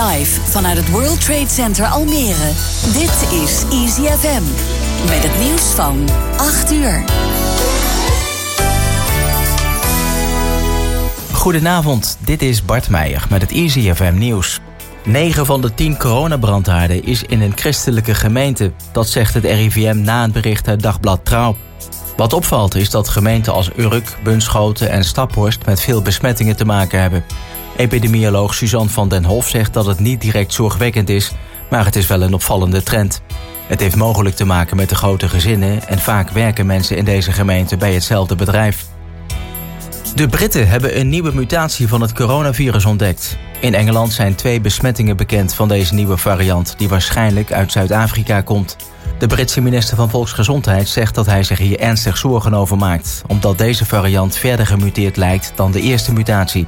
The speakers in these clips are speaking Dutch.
Live vanuit het World Trade Center Almere. Dit is Easy FM. Met het nieuws van 8 uur. Goedenavond, dit is Bart Meijer met het Easy FM nieuws. 9 van de 10 coronabrandhaarden is in een christelijke gemeente. Dat zegt het RIVM na een bericht uit Dagblad Trouw. Wat opvalt is dat gemeenten als Urk, Bunschoten en Staphorst... met veel besmettingen te maken hebben. Epidemioloog Suzanne van den Hof zegt dat het niet direct zorgwekkend is... maar het is wel een opvallende trend. Het heeft mogelijk te maken met de grote gezinnen... en vaak werken mensen in deze gemeente bij hetzelfde bedrijf. De Britten hebben een nieuwe mutatie van het coronavirus ontdekt. In Engeland zijn twee besmettingen bekend van deze nieuwe variant... die waarschijnlijk uit Zuid-Afrika komt... De Britse minister van Volksgezondheid zegt dat hij zich hier ernstig zorgen over maakt... omdat deze variant verder gemuteerd lijkt dan de eerste mutatie.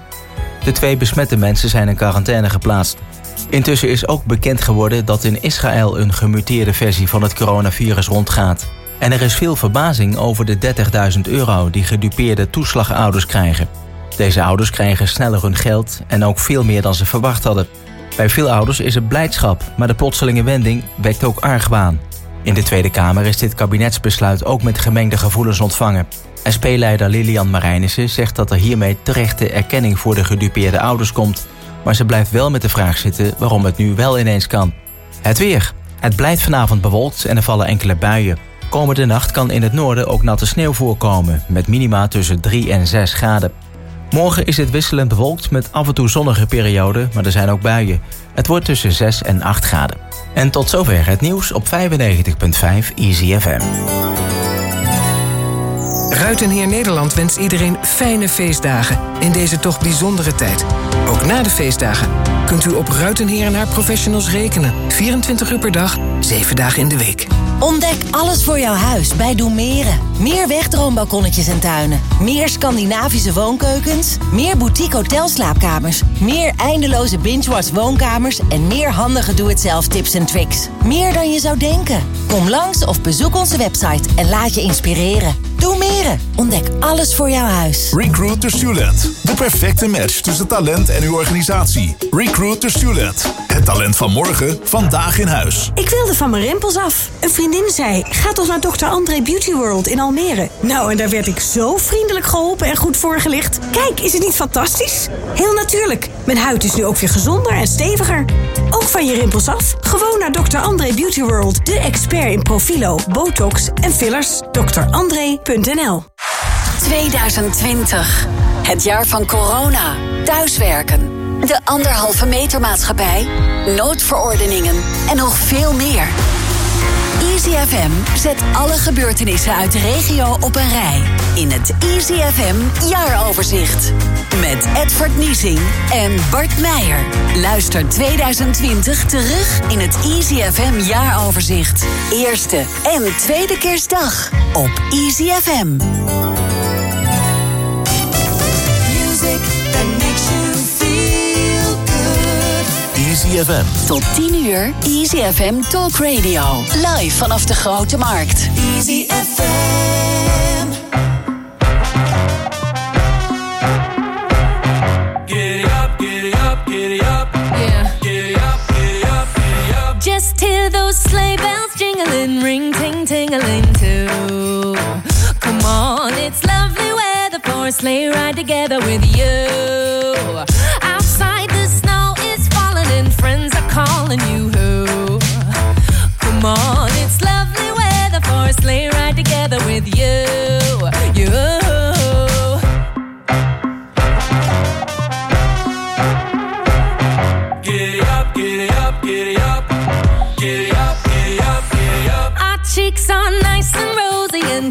De twee besmette mensen zijn in quarantaine geplaatst. Intussen is ook bekend geworden dat in Israël een gemuteerde versie van het coronavirus rondgaat. En er is veel verbazing over de 30.000 euro die gedupeerde toeslagouders krijgen. Deze ouders krijgen sneller hun geld en ook veel meer dan ze verwacht hadden. Bij veel ouders is het blijdschap, maar de plotselinge wending wekt ook argwaan. In de Tweede Kamer is dit kabinetsbesluit ook met gemengde gevoelens ontvangen. SP-leider Lilian Marijnissen zegt dat er hiermee terechte erkenning voor de gedupeerde ouders komt. Maar ze blijft wel met de vraag zitten waarom het nu wel ineens kan. Het weer. Het blijft vanavond bewolkt en er vallen enkele buien. Komende nacht kan in het noorden ook natte sneeuw voorkomen, met minima tussen 3 en 6 graden. Morgen is het wisselend bewolkt met af en toe zonnige perioden, maar er zijn ook buien. Het wordt tussen 6 en 8 graden. En tot zover het nieuws op 95.5 Easy FM. Ruitenheer Nederland wenst iedereen fijne feestdagen in deze toch bijzondere tijd. Ook na de feestdagen kunt u op Ruitenheer en haar professionals rekenen. 24 uur per dag, 7 dagen in de week. Ontdek alles voor jouw huis bij Doemeren. Meer wegdroombalkonnetjes en tuinen. Meer Scandinavische woonkeukens. Meer boutique hotelslaapkamers. Meer eindeloze binge-watch woonkamers. En meer handige doe-het-zelf tips en tricks. Meer dan je zou denken. Kom langs of bezoek onze website en laat je inspireren. Doemeren. Ontdek alles voor jouw huis. Recruit the Student. De perfecte match tussen talent en uw organisatie. Recruit the Student. Het talent van morgen, vandaag in huis. Ik wilde van mijn rimpels af. Een vriendin zei, ga toch naar Dr. André Beauty World in Almere. Nou, en daar werd ik zo vriendelijk geholpen en goed voorgelicht. Kijk, is het niet fantastisch? Heel natuurlijk. Mijn huid is nu ook weer gezonder en steviger. Ook van je rimpels af? Gewoon naar Dr. André Beauty World. De expert in profilo, botox en fillers. drandré.nl 2020. Het jaar van corona. Thuiswerken. De anderhalve meter maatschappij. Noodverordeningen. En nog veel meer. Easy FM zet alle gebeurtenissen uit de regio op een rij. In het Easy FM jaaroverzicht. Met Edward Niesing en Bart Meijer. Luister 2020 terug in het Easy FM jaaroverzicht. Eerste en tweede kerstdag op Easy FM. Easy FM. Tot 10 uur Easy FM Talk Radio. Live vanaf de Grote Markt. Easy FM. Giddy up, giddy up, giddy up. Yeah. Giddy up, giddy up, giddy up. Just hear those sleigh bells jingling, ring ting tingling too. Come on, it's lovely weather for a sleigh ride together with you.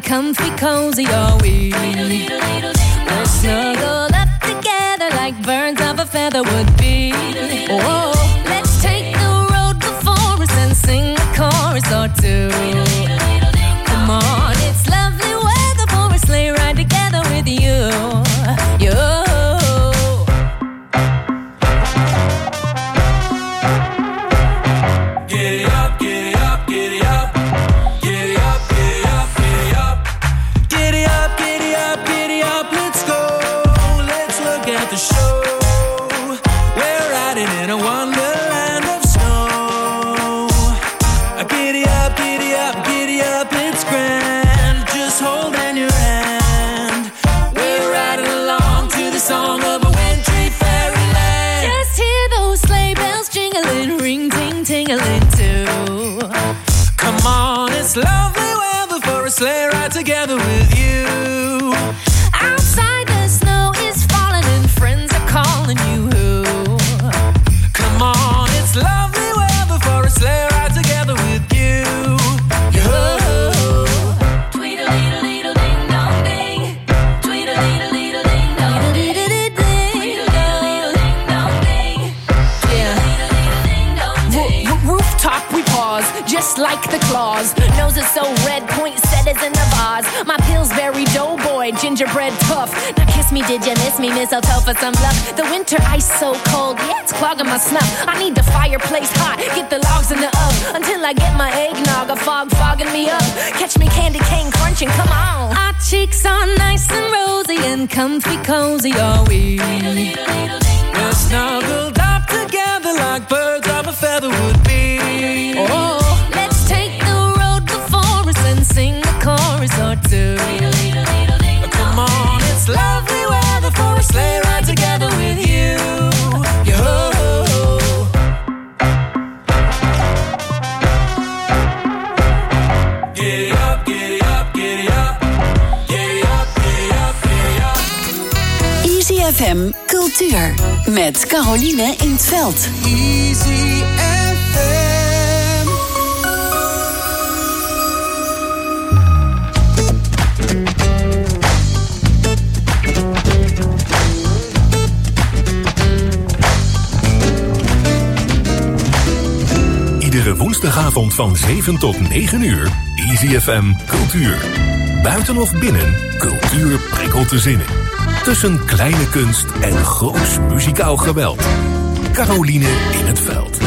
Comfy cozy are we. My Pillsbury doughboy, gingerbread tough. Now kiss me, did you miss me? Mistletoe for some love. The winter ice so cold, yeah, it's clogging my snuff. I need the fireplace hot, get the logs in the oven until I get my eggnog. A fog fogging me up. Catch me candy cane crunching, come on. Our cheeks are nice and rosy and comfy cozy, are we? We're snuggled up together like birds of a feather would be. Oh, Cultuur. Met Caroline in het Veld. Easy woensdagavond van 7 tot 9 uur. Easy FM Cultuur. Buiten of binnen, cultuur prikkelt de zinnen. Tussen kleine kunst en groots muzikaal geweld. Caroline in het veld.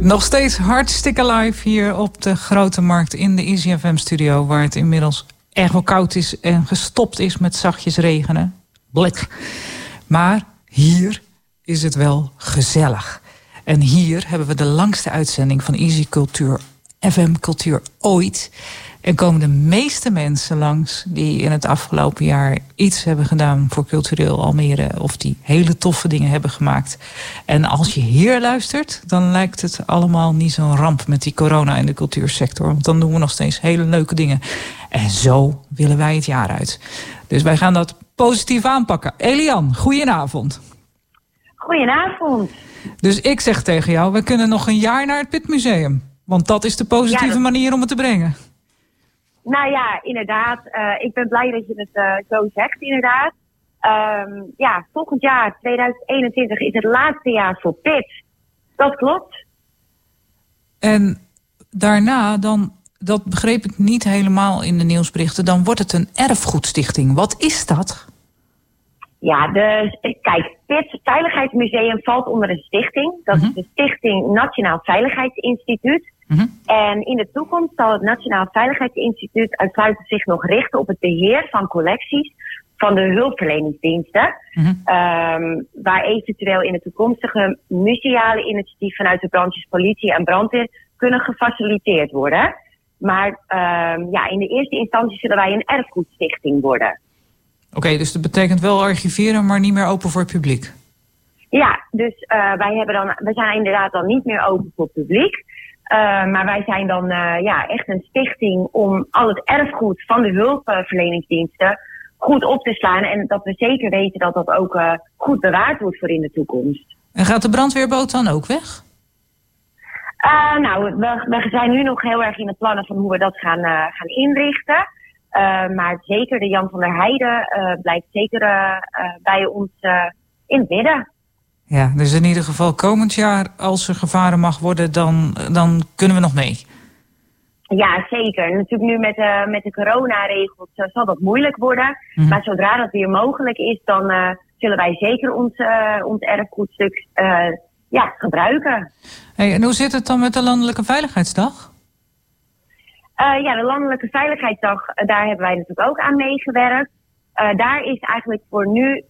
Nog steeds hartstikke live hier op de Grote Markt in de Easy FM studio... waar het inmiddels erg wel koud is en gestopt is met zachtjes regenen. Blik. Maar hier is het wel gezellig. En hier hebben we de langste uitzending van Easy Cultuur, FM Cultuur ooit. En komen de meeste mensen langs die in het afgelopen jaar iets hebben gedaan voor cultureel Almere. Of die hele toffe dingen hebben gemaakt. En als je hier luistert, dan lijkt het allemaal niet zo'n ramp met die corona in de cultuursector. Want dan doen we nog steeds hele leuke dingen. En zo willen wij het jaar uit. Dus wij gaan dat positief aanpakken. Elian, goedenavond. Goedenavond. Dus ik zeg tegen jou, we kunnen nog een jaar naar het Pitmuseum. Want dat is de positieve Ja, dat- manier om het te brengen. Nou ja, inderdaad. eh, ik ben blij dat je het eh, zo zegt, inderdaad. Ehm, ja, volgend jaar, 2021, is het laatste jaar voor PIT. Dat klopt. En daarna, dan, dat begreep ik niet helemaal in de nieuwsberichten... dan wordt het een erfgoedstichting. Wat is dat? Ja, dus kijk, PIT Veiligheidsmuseum valt onder een stichting. Dat is de Stichting Nationaal Veiligheidsinstituut. En in de toekomst zal het Nationaal Veiligheidsinstituut uitsluitend zich nog richten op het beheer van collecties van de hulpverleningsdiensten. Ehm, waar eventueel in de toekomstige museale initiatieven vanuit de branches politie en brandweer kunnen gefaciliteerd worden. Maar ehm, ja, in de eerste instantie zullen wij een erfgoedstichting worden. Oké, dus dat betekent wel archiveren, maar niet meer open voor het publiek. Ja, dus eh, wij hebben dan, we zijn inderdaad dan niet meer open voor het publiek. Eh, maar wij zijn dan eh, ja, echt een stichting om al het erfgoed van de hulpverleningsdiensten goed op te slaan. En dat we zeker weten dat dat ook goed bewaard wordt voor in de toekomst. En gaat de brandweerboot dan ook weg? Nou, we, we zijn nu nog heel erg in de plannen van hoe we dat gaan, gaan inrichten. Eh, maar zeker de Jan van der Heijden eh, blijft zeker eh, bij ons in het midden. Ja, dus in ieder geval komend jaar, als er gevaren mag worden, dan, dan kunnen we nog mee. Ja, zeker. Natuurlijk nu met, eh, met de coronaregels zal dat moeilijk worden. Mhm. Maar zodra dat weer mogelijk is, dan zullen wij zeker ons, ons erfgoedstuk ja, gebruiken. Hey, en hoe zit het dan met de Landelijke Veiligheidsdag? Eh, ja, de Landelijke Veiligheidsdag, eh, daar hebben wij natuurlijk ook aan meegewerkt. Eh, daar is eigenlijk voor nu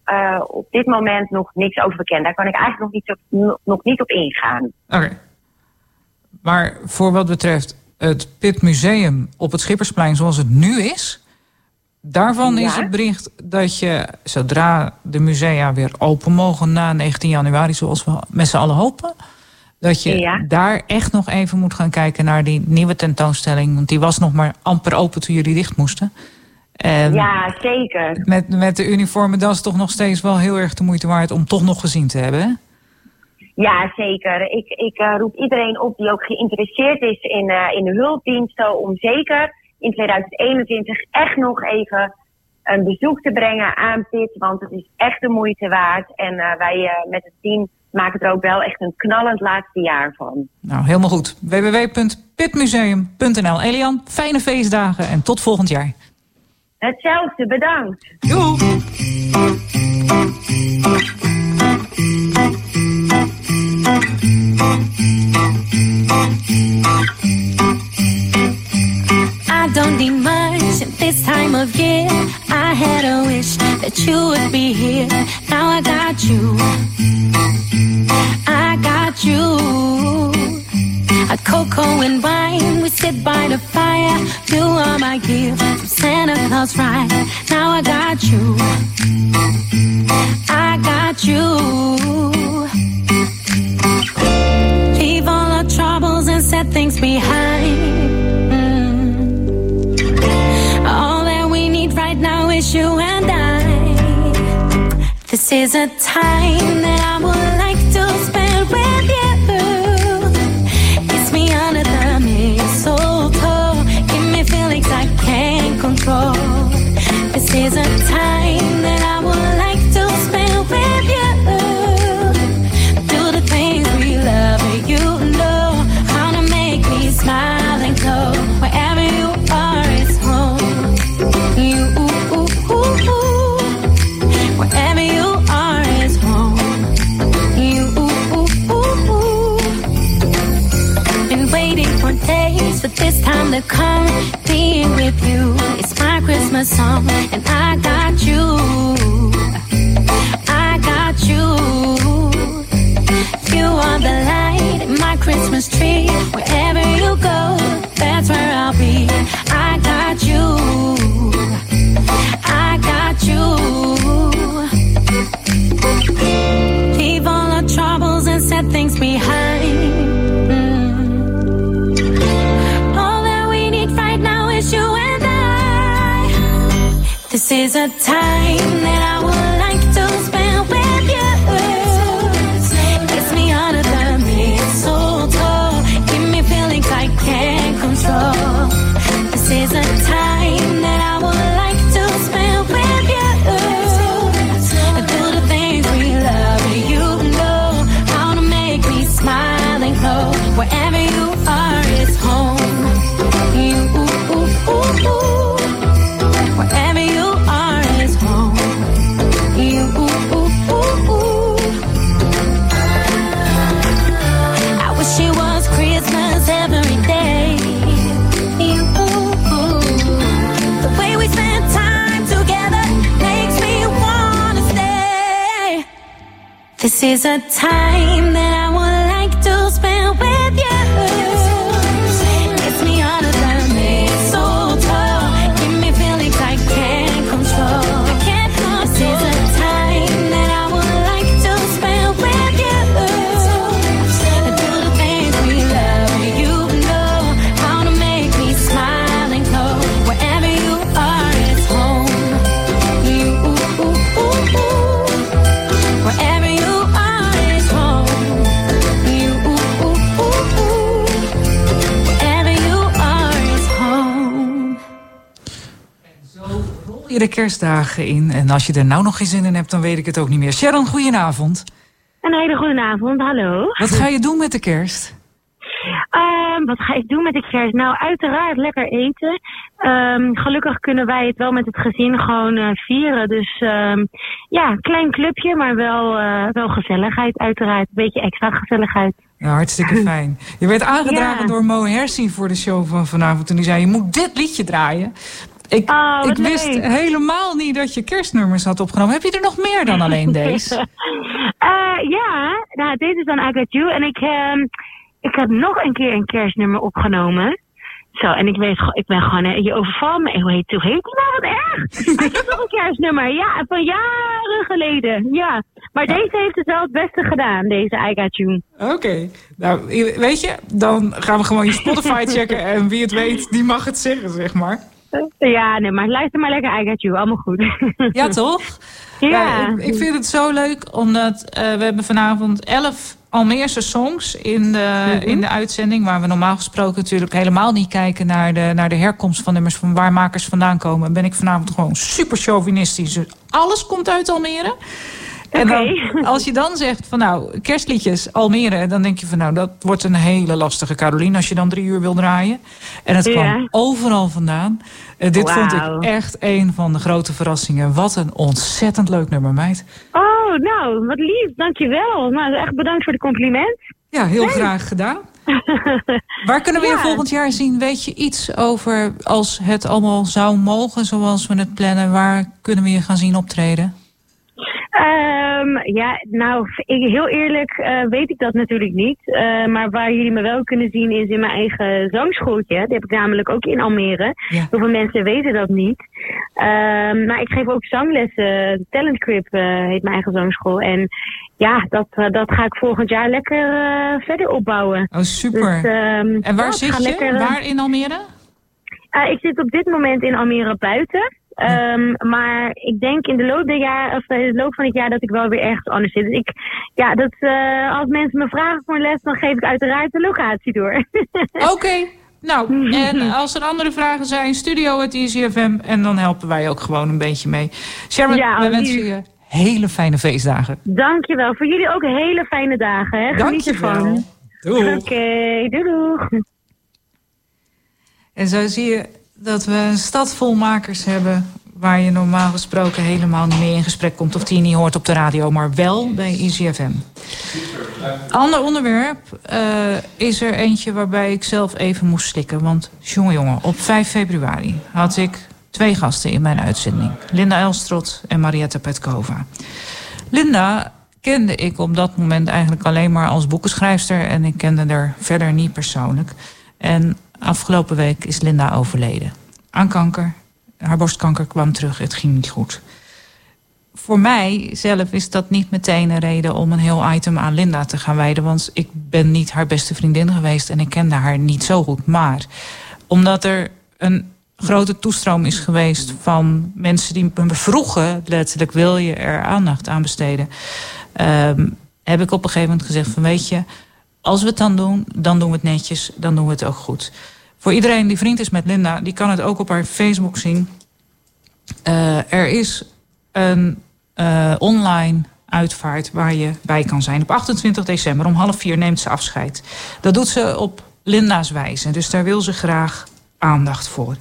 op dit moment nog niks over bekend. Daar kan ik eigenlijk nog niet, op, nog niet op ingaan. Oké. Maar voor wat betreft het Pit Museum op het Schippersplein zoals het nu is... daarvan is het bericht dat je, zodra de musea weer open mogen... na 19 januari, zoals we met z'n allen hopen... Dat je Ja. daar echt nog even moet gaan kijken naar die nieuwe tentoonstelling. Want die was nog maar amper open toen jullie dicht moesten. En Ja, zeker. met, met de uniformen, dat is toch nog steeds wel heel erg de moeite waard om toch nog gezien te hebben. Hè? Ja, zeker. Ik, ik eh, roep iedereen op die ook geïnteresseerd is in, eh, in de hulpdiensten om zeker in 2021 echt nog even een bezoek te brengen aan PIT. Want het is echt de moeite waard. En eh, wij met het team maken er ook wel echt een knallend laatste jaar van. Nou, helemaal goed. www.pitmuseum.nl. Elian, fijne feestdagen en tot volgend jaar. Hetzelfde, bedankt. Doei. I don't need much at this time of year. I had a wish that you would be here. Now I got you. I got you. A cocoa and wine, we sit by the fire. You are my gift from Santa Claus, right? Now I got you. I got you. Leave all our troubles and set things behind. Mm. All that we need right now is you and I. This is a time that I would like to spend with you. Kiss me under the mistletoe. Give me feelings I can't control. This is a time to come. Being with you is my Christmas song, and I got you. I got you. You are the light in my Christmas tree. Wherever you go, that's where a time that I would is a time je de kerstdagen in. En als je er nou nog geen zin in hebt, dan weet ik het ook niet meer. Sharon, goedenavond. Een hele goede avond, hallo. Wat ga je doen met de kerst? Ehm, wat ga ik doen met de kerst? Nou, uiteraard lekker eten. Ehm, gelukkig kunnen wij het wel met het gezin gewoon eh, vieren. Dus ehm, ja, klein clubje, maar wel, eh, wel gezelligheid uiteraard. Een beetje extra gezelligheid. Ja, hartstikke fijn. Je werd aangedragen Ja. door Mo Hersi voor de show van vanavond. En die zei, je moet dit liedje draaien. Ik, wat ik wist leuk. helemaal niet dat je kerstnummers had opgenomen. Heb je er nog meer dan alleen deze? Eh, ja, nou, dit is dan I Got You. En ik, ehm, ik heb nog een keer een kerstnummer opgenomen. Zo, en ik, weet, ik ben gewoon, eh, je overvalt me. Hoe heet, hoe heet die nou wat erg? Hij is nog een kerstnummer, ja, van jaren geleden. Ja, Maar deze heeft het wel het beste gedaan, deze I Got You. Oké. Nou, weet je, dan gaan we gewoon je Spotify checken. En wie het weet, die mag het zeggen, zeg maar. Ja, nee, maar luister maar lekker I Got You. Allemaal goed. Ja, toch? Ja. ik, ik vind het zo leuk, omdat eh, we hebben vanavond elf Almeerse songs in de, in de uitzending. Waar we normaal gesproken natuurlijk helemaal niet kijken naar de, naar de herkomst van nummers. Van waar makers vandaan komen. Ben ik vanavond gewoon super chauvinistisch. Dus alles komt uit Almere. En dan, als je dan zegt van nou, kerstliedjes Almere, dan denk je van nou, dat wordt een hele lastige Caroline als je dan drie uur wil draaien. En het kwam Ja. overal vandaan. Eh, dit vond ik echt een van de grote verrassingen. Wat een ontzettend leuk nummer, meid. Oh, nou, wat lief. Dankjewel. Nou, echt bedankt voor de compliment. Ja, heel graag gedaan. Waar kunnen we je volgend jaar zien? Weet je iets over als het allemaal zou mogen zoals we het plannen? Waar kunnen we je gaan zien optreden? Ehm, ja, nou, ik, heel eerlijk eh, weet ik dat natuurlijk niet. Eh, maar waar jullie me wel kunnen zien is in mijn eigen zangschooltje. Die heb ik namelijk ook in Almere. Ja. Heel veel mensen weten dat niet. Ehm, maar ik geef ook zanglessen. Talent Crib eh, heet mijn eigen zangschool. En ja, dat, dat ga ik volgend jaar lekker verder opbouwen. Oh, super. Dus, ehm, en waar ja, zit je? lekker, Waar in Almere? ik zit op dit moment in Almere buiten. Ehm, maar ik denk in de loop, der jaar, of, eh, in de loop van het jaar dat ik wel weer ergens anders zit. Dus ik, ja, dat, eh, als mensen me vragen voor een les, dan geef ik uiteraard de locatie door. Oké. Nou, en als er andere vragen zijn, studio at EasyFM. En dan helpen wij ook gewoon een beetje mee. Sharon, Ja, we wensen je hele fijne feestdagen. Dankjewel. Voor jullie ook hele fijne dagen. Hè? Geniet Dankjewel. ervan. Doeg. Oké, doei doeg. En zo zie je dat we een stad vol makers hebben... waar je normaal gesproken helemaal niet mee in gesprek komt... of die je niet hoort op de radio, maar wel bij EasyFM. Ander onderwerp eh, is er eentje waarbij ik zelf even moest slikken. Want jongen, op 5 februari had ik twee gasten in mijn uitzending. Linda Elstrot en Marietta Petkova. Linda kende ik op dat moment eigenlijk alleen maar als boekenschrijfster... en ik kende haar verder niet persoonlijk. En afgelopen week is Linda overleden. Aan kanker. Haar borstkanker kwam terug, het ging niet goed. Voor mij zelf is dat niet meteen een reden om een heel item aan Linda te gaan wijden. Want ik ben niet haar beste vriendin geweest en ik kende haar niet zo goed. Maar omdat er een grote toestroom is geweest van mensen die me vroegen, letterlijk wil je er aandacht aan besteden. ehm, heb ik op een gegeven moment gezegd van weet je, als we het dan doen, dan doen we het netjes, dan doen we het ook goed. Voor iedereen die vriend is met Linda, die kan het ook op haar Facebook zien. Eh, er is een eh, online uitvaart waar je bij kan zijn. Op 28 december om half vier neemt ze afscheid. Dat doet ze op Linda's wijze. Dus daar wil ze graag aandacht voor.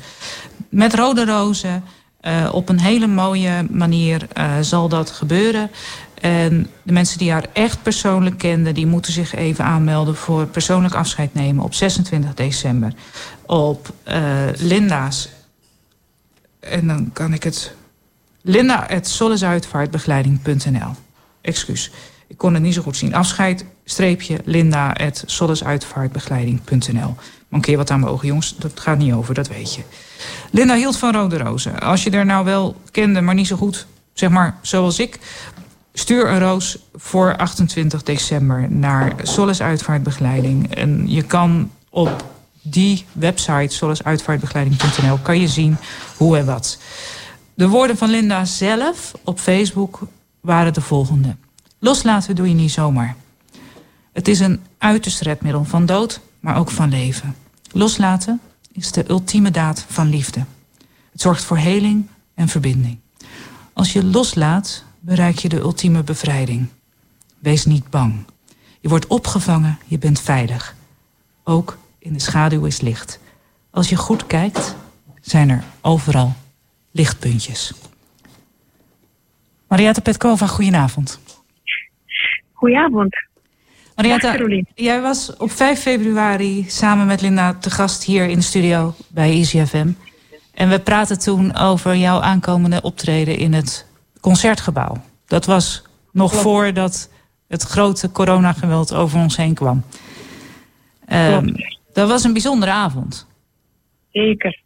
Met rode rozen, eh, op een hele mooie manier zal dat gebeuren. En de mensen die haar echt persoonlijk kenden... die moeten zich even aanmelden voor persoonlijk afscheid nemen... op 26 december. Op eh, Linda's... En dan kan ik het... Linda.sollesuitvaartbegeleiding.nl Excuus. Ik kon het niet zo goed zien. Afscheid, streepje, linda.sollesuitvaartbegeleiding.nl Mankeer wat aan mijn ogen, jongens. Dat gaat niet over, dat weet je. Linda hield van rode rozen. Als je er nou wel kende, maar niet zo goed, zeg maar zoals ik... Stuur een roos voor 28 december naar Solis Uitvaartbegeleiding. En je kan op die website, solisuitvaartbegeleiding.nl, kan je zien hoe en wat. De woorden van Linda zelf op Facebook waren de volgende. Loslaten doe je niet zomaar. Het is een uiterst redmiddel van dood, maar ook van leven. Loslaten is de ultieme daad van liefde. Het zorgt voor heling en verbinding. Als je loslaat, bereik je de ultieme bevrijding. Wees niet bang. Je wordt opgevangen, je bent veilig. Ook in de schaduw is licht. Als je goed kijkt, zijn er overal lichtpuntjes. Marietta Petkova, goedenavond. Goedenavond. Caroline. jij was op 5 februari samen met Linda te gast hier in de studio bij EasyFM. En we praten toen over jouw aankomende optreden in het concertgebouw. Dat was nog Klopt. voordat het grote coronageweld over ons heen kwam. Ehm, dat was een bijzondere avond. Zeker.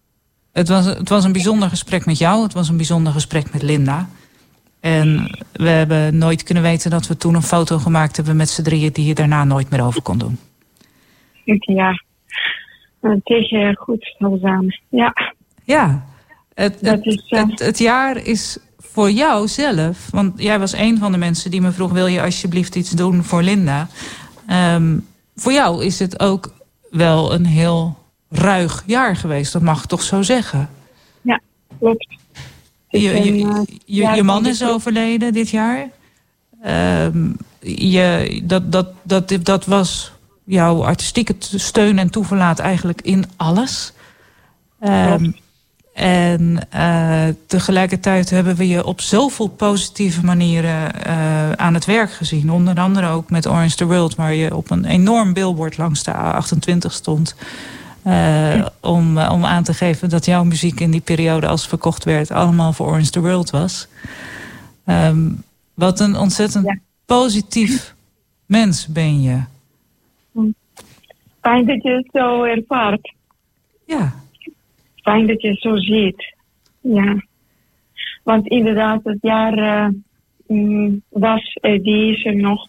Het was, het was een bijzonder gesprek met jou. Het was een bijzonder gesprek met Linda. En we hebben nooit kunnen weten dat we toen een foto gemaakt hebben met z'n drieën die je daarna nooit meer over kon doen. Ja, is heel goed samen. Ja. Ja, het, het, het, het jaar is voor jou zelf, want jij was een van de mensen die me vroeg: wil je alsjeblieft iets doen voor Linda? Ehm, voor jou is het ook wel een heel ruig jaar geweest, dat mag ik toch zo zeggen? Ja, klopt. Je, je, eh, je, je man is overleden dit jaar. Ehm, je, dat, dat, dat, dat was jouw artistieke steun en toeverlaat eigenlijk in alles. Ehm, en uh, tegelijkertijd hebben we je op zoveel positieve manieren uh, aan het werk gezien. Onder andere ook met Orange the World, waar je op een enorm billboard langs de A28 stond. Uh, om, om aan te geven dat jouw muziek in die periode als verkocht werd... allemaal voor Orange the World was. Um, wat een ontzettend ja. positief mens ben je. Fijn dat je het zo ervaart. Ja. Fijn dat je het zo ziet. Ja. Want inderdaad, het jaar uh, mm, was, uh, die is er nog,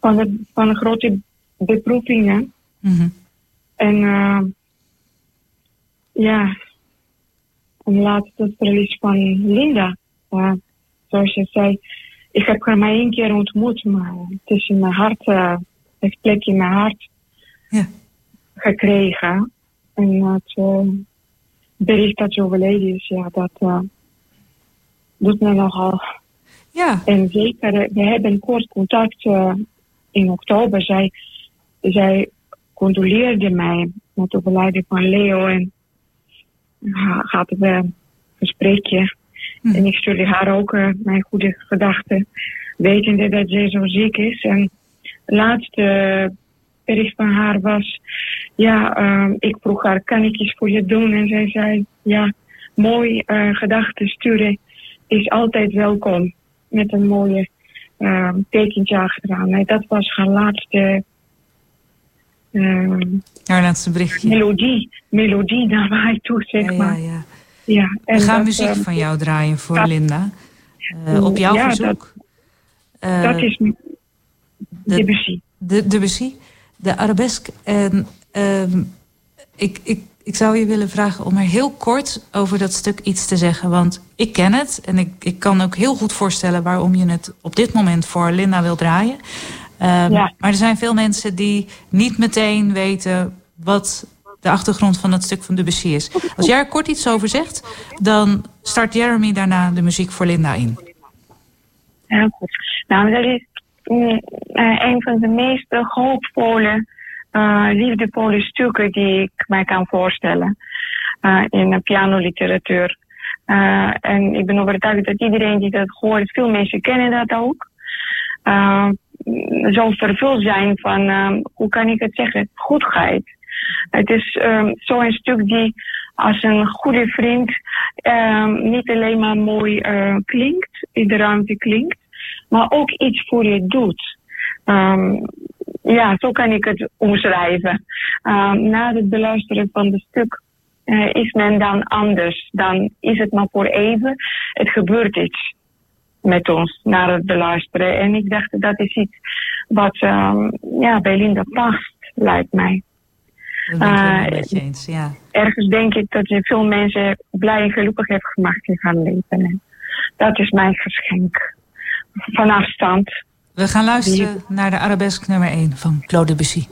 van de, van de grote beproevingen. Mm -hmm. En uh, ja, en laatst het verlies van Linda. Zoals je zei, ik heb haar maar één keer ontmoet, maar het is in mijn hart, het plekje in mijn hart ja. gekregen. En uh, bericht dat ze overleden is, ja, dat uh, doet me nogal. Ja. En zeker, we hebben kort contact uh, in oktober. Zij, zij condoleerde mij met het overlijden van Leo en gaat we een gesprekje. Hm. En ik stuurde haar ook uh, mijn goede gedachten, wetende dat zij zo ziek is. En het laatste bericht van haar was, ja, uh, ik vroeg haar, kan ik iets voor je doen? En zij zei, ja, mooi uh, gedachten sturen is altijd welkom. Met een mooie uh, tekentje achteraan. En dat was haar laatste uh, haar laatste berichtje. Melodie, melodie naar mij toe, zeg ja, maar. Ja, ja. ja We gaan dat, muziek van jou draaien voor. Linda. Uh, op jouw ja, verzoek. Dat, dat is Debussy. De Debussy, de arabesque. En um, ik, ik, ik zou je willen vragen om er heel kort over dat stuk iets te zeggen. Want ik ken het en ik, ik kan ook heel goed voorstellen waarom je het op dit moment voor Linda wil draaien. Um, ja. Maar er zijn veel mensen die niet meteen weten wat de achtergrond van dat stuk van Debussy is. Als jij er kort iets over zegt, dan start Jeremy daarna de muziek voor Linda in. Ja, goed. Nou, dat is mm, uh, een van de meest hoopvolle, uh, liefdevolle stukken die ik mij kan voorstellen uh, in pianoliteratuur. en ik ben overtuigd dat iedereen die dat hoort, veel mensen kennen dat ook. zo vervuld zijn van, hoe kan ik het zeggen, goedheid. Het is um, zo'n stuk die als een goede vriend um, niet alleen maar mooi klinkt, in de ruimte klinkt, maar ook iets voor je doet. Ja, zo kan ik het omschrijven. Um, na het beluisteren van het stuk uh, is men dan anders. Dan is het maar voor even. Het gebeurt iets met ons na het beluisteren. En ik dacht dat is iets wat um, ja, bij Linda past, lijkt mij. Uh, eens, ja. Ergens denk ik dat je veel mensen blij en gelukkig heeft gemaakt in gaan leven. En dat is mijn geschenk. Van afstand. We gaan luisteren naar de arabesque nummer 1 van Claude Debussy.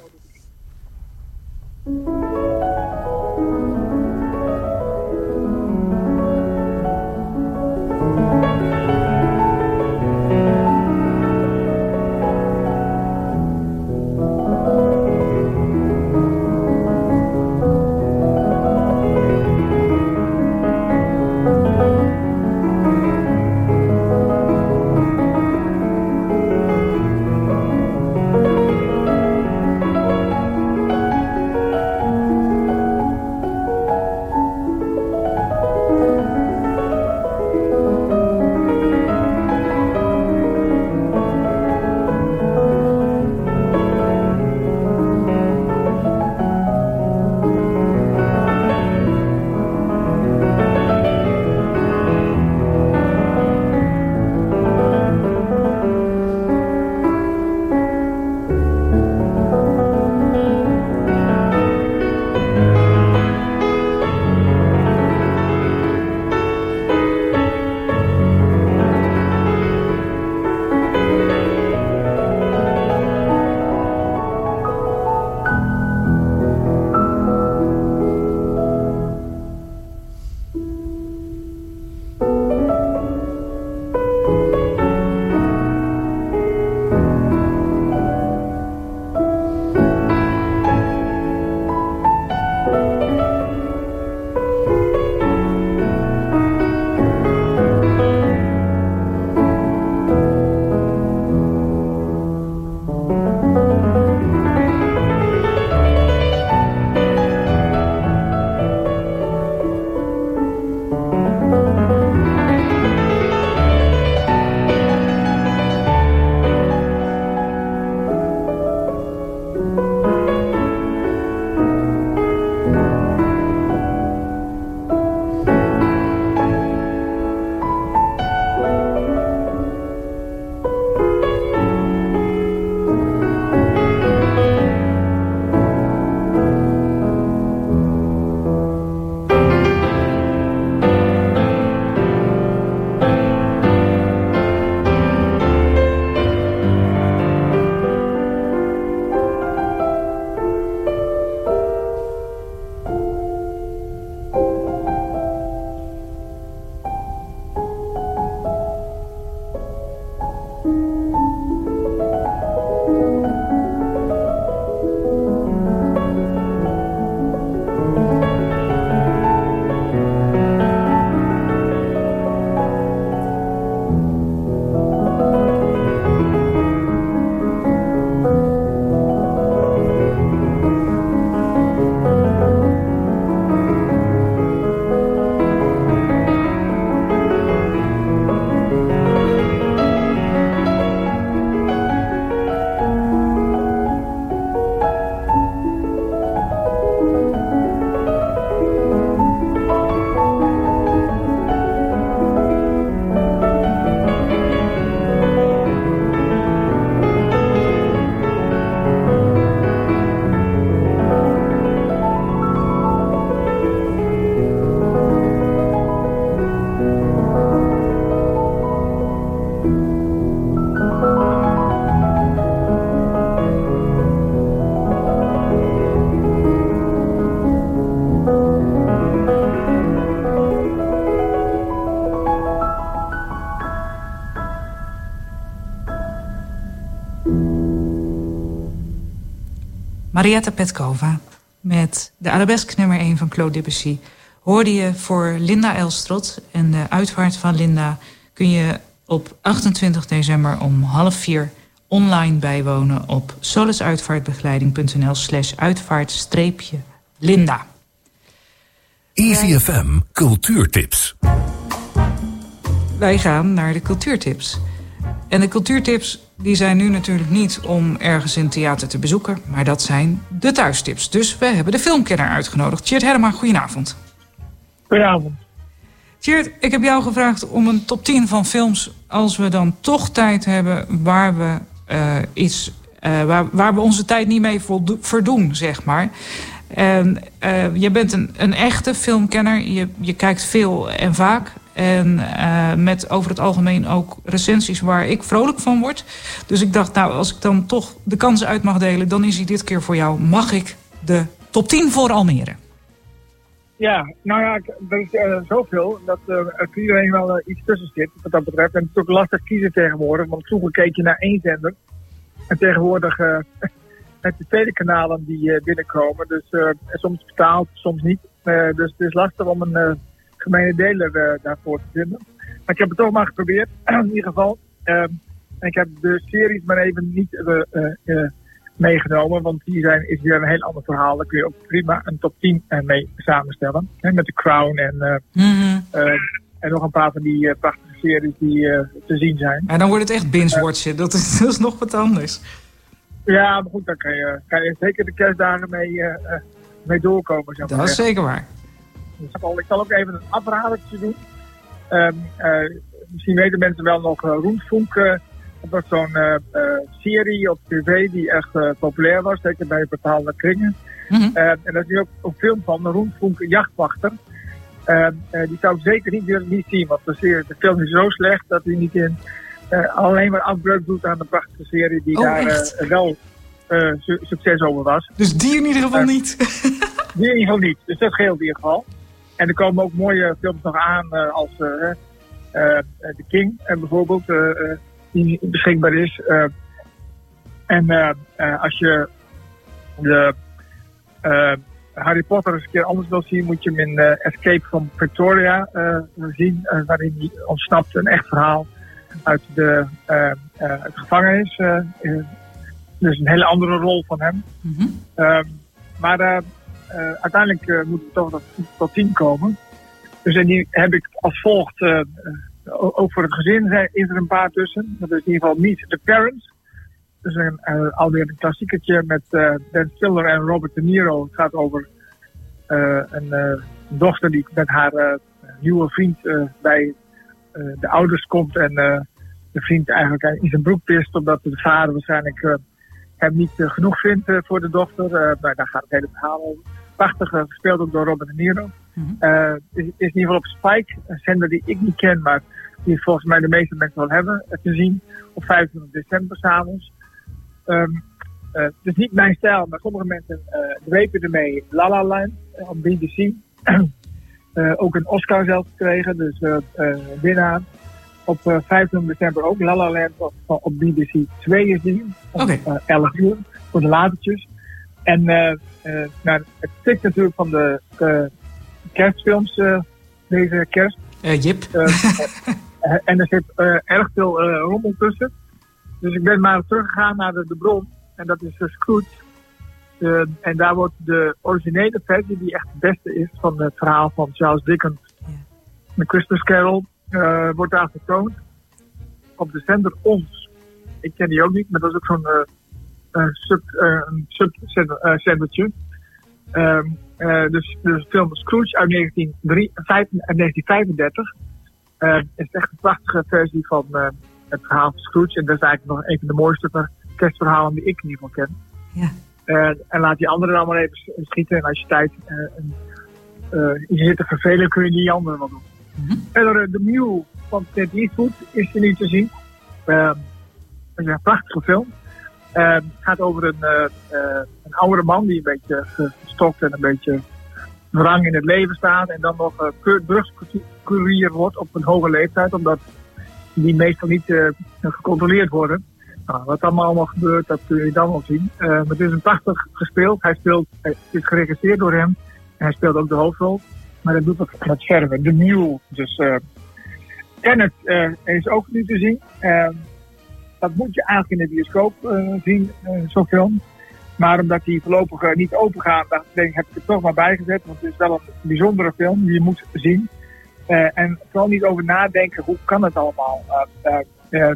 Marietta Petkova met de arabesque nummer 1 van Claude Debussy. Hoorde je voor Linda Elstrot. En de uitvaart van Linda kun je op 28 december om half vier online bijwonen op solisuitvaartbegeleiding.nl slash uitvaart-linda. Easy FM Cultuurtips. Wij gaan naar de cultuurtips. En de cultuurtips die zijn nu natuurlijk niet om ergens in theater te bezoeken... maar dat zijn de thuistips. Dus we hebben de filmkenner uitgenodigd. Tjeerd Herma, goedenavond. Goedenavond. Tjeerd, ik heb jou gevraagd om een top 10 van films... als we dan toch tijd hebben waar we, eh, iets, eh, waar, waar we onze tijd niet mee verdoen, zeg maar... En eh, je bent een, een echte filmkenner. Je, je kijkt veel en vaak. En eh, met over het algemeen ook recensies waar ik vrolijk van word. Dus ik dacht, nou, als ik dan toch de kansen uit mag delen... dan is hij dit keer voor jou. Mag ik de top 10 voor Almere? Ja, nou ja, er is eh, zoveel dat eh, er iedereen wel iets tussen zit wat dat betreft. En het is ook lastig kiezen tegenwoordig, want vroeger keek je naar één zender. En tegenwoordig met de tweede kanalen die binnenkomen. Dus soms betaald, soms niet. Dus het is lastig om een gemene deler eh, daarvoor te vinden. Maar ik heb het toch maar geprobeerd, in ieder geval. Ehm, en ik heb de series maar even niet eh, eh, meegenomen, want die zijn, is weer een heel ander verhaal. Daar kun je ook prima een top 10 eh, mee samenstellen. Hè, met The Crown en, eh, en nog een paar van die prachtige series die te zien zijn. En dan wordt het echt binge-watchen. Dat is, dat is nog wat anders. Ja, maar goed, daar kan je, kan je zeker de kerstdagen mee, mee doorkomen. Zeg maar Dat is zeker waar. Ik zal- ik zal ook even een afradertje doen. Ehm, eh, misschien weten mensen wel nog Roenfunk. eh, dat was zo'n eh, serie op tv die echt populair was. Zeker bij naar Kringen. Eh, en daar is nu ook een film van, de Roenfunk Jachtwachter. Ehm, eh, die zou ik zeker niet willen niet zien. Want de, serie, de film is zo slecht dat hij niet in alleen maar afbreuk doet aan de prachtige serie die Oh, daar wel su- succes over was. Dus die in ieder geval niet. Die in ieder geval niet. Dus dat scheelt in ieder geval. En er komen ook mooie films nog aan eh, als eh, eh, The King bijvoorbeeld, die beschikbaar is. En als je de Harry Potter eens een keer anders wil zien, moet je hem in Escape from Victoria zien, waarin hij ontsnapt. Een echt verhaal uit de, uit de gevangenis. dus een hele andere rol van hem. Ehm, maar uiteindelijk eh, moet het toch tot, tien komen. Dus en die heb ik als volgt. eh, eh, ook voor het gezin is er een paar tussen. Dat is in ieder geval Meet the Parents. Dus een, eh, alweer een klassiekertje met eh, Ben Stiller en Robert De Niro. Het gaat over eh, een eh, dochter die met haar eh, nieuwe vriend eh, bij eh, de ouders komt. En eh, de vriend eigenlijk in zijn broek pist. Omdat de vader waarschijnlijk eh, hem niet eh, genoeg vindt eh, voor de dochter. Eh, nou, daar gaat het hele verhaal over. Prachtig eh, gespeeld ook door Robert De Niro. Eh, is, is in ieder geval op Spike, een zender die ik niet ken, maar die volgens mij de meeste mensen wel hebben eh, te zien. Op 25 december s'avonds. Eh, het is niet mijn stijl, maar sommige mensen eh dwepen ermee. La La Land op BBC. Ook een Oscar zelf gekregen, dus winnaar. Op eh 25 december ook La La Land op, op BBC 2 is die. Om eh, 11 uur voor de latertjes. En eh, eh, nou, het stikt natuurlijk van de eh, kerstfilms deze kerst. Jip. En er zit erg veel rommel tussen. Dus ik ben maar teruggegaan naar de, de bron. En dat is uh, Scrooge. En daar wordt de originele versie, die echt het beste is van het verhaal van Charles Dickens. De Christmas Carol eh, wordt daar vertoond. Op de zender Ons. Ik ken die ook niet, maar dat is ook zo'n eh, sub, eh, een. Ehm, eh, dus de film Scrooge uit 1935 uit 1935 eh, is echt een prachtige versie van eh, het verhaal van Scrooge. En dat is eigenlijk nog een van de mooiste kerstverhalen die ik in ieder geval ken. Ja. Eh, en laat die anderen dan maar even schieten. En als je tijd eh, en, eh, je zit te vervelen, kun je die anderen wel doen. Verder, eh, de Mew van Clint Eastwood is er nu te zien. Ehm, is een prachtige film. Ehm, Het gaat over een, eh, eh, een oudere man die een beetje gestokt en een beetje wrang in het leven staat. En dan nog uh, wordt op een hoge leeftijd, omdat die meestal niet eh, gecontroleerd worden. Nou, wat allemaal, allemaal gebeurt, dat kun je dan wel zien. Eh, maar het is een prachtig gespeeld. Hij speelt, het is geregisseerd door hem. En hij speelt ook de hoofdrol. Maar hij doet het met verven. De Mule. Dus uh, Tenet eh, is ook nu te zien. Dat moet je eigenlijk in de bioscoop eh, zien, eh, zo'n film. Maar omdat die voorlopig eh, niet open gaan, dacht ik, denk, heb ik het toch maar bijgezet. Want het is wel een bijzondere film die je moet zien. En vooral niet over nadenken, hoe kan het allemaal?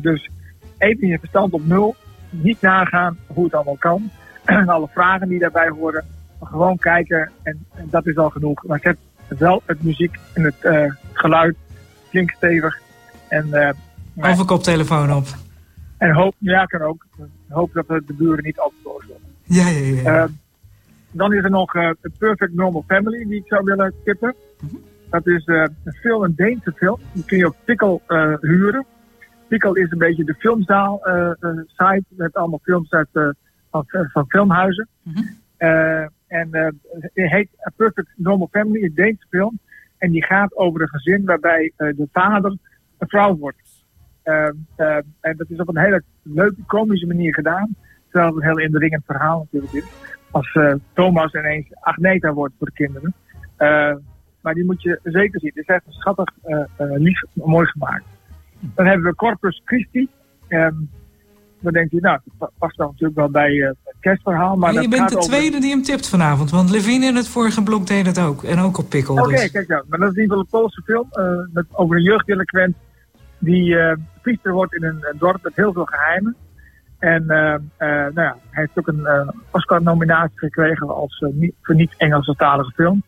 Dus even je verstand op nul. Niet nagaan hoe het allemaal kan. En alle vragen die daarbij horen. Gewoon kijken en, en dat is al genoeg. Maar zet wel het muziek en het geluid flink stevig. En, een koptelefoon op. en hoop, ja, kan ook. Hoop dat de buren niet al te boos worden. Ja, ja, ja. Eh, dan is er nog The Perfect Normal Family, die ik zou willen tippen. Dat is eh, een film, een Deense film. Die kun je op Pikkel eh, huren. Pikkel is een beetje de filmzaal site met allemaal films uit, van, van filmhuizen. Eh, en eh, het heet A Perfect Normal Family, een Deense film. En die gaat over een gezin waarbij de vader een vrouw wordt. Eh, eh, en dat is op een hele leuke, komische manier gedaan. Terwijl het een heel indringend verhaal natuurlijk is. Als eh, Thomas ineens Agneta wordt voor de kinderen. Maar die moet je zeker zien. Het is echt schattig, eh, eh, lief, mooi gemaakt. Dan hebben we Corpus Christi. Ehm, dan denkt u, nou, dat past dan natuurlijk wel bij het kerstverhaal. Maar je bent de over- tweede die hem tipt vanavond. Want Levine in het vorige blok deed het ook. En ook op Pikkel. Oké, dus. kijk dan. Maar dat is in ieder geval een Poolse film. met, over een jeugddelinquent die eh priester wordt in een, een dorp met heel veel geheimen. En eh, nou ja, hij heeft ook een Oscar-nominatie gekregen als niet, voor niet-Engelstalige film.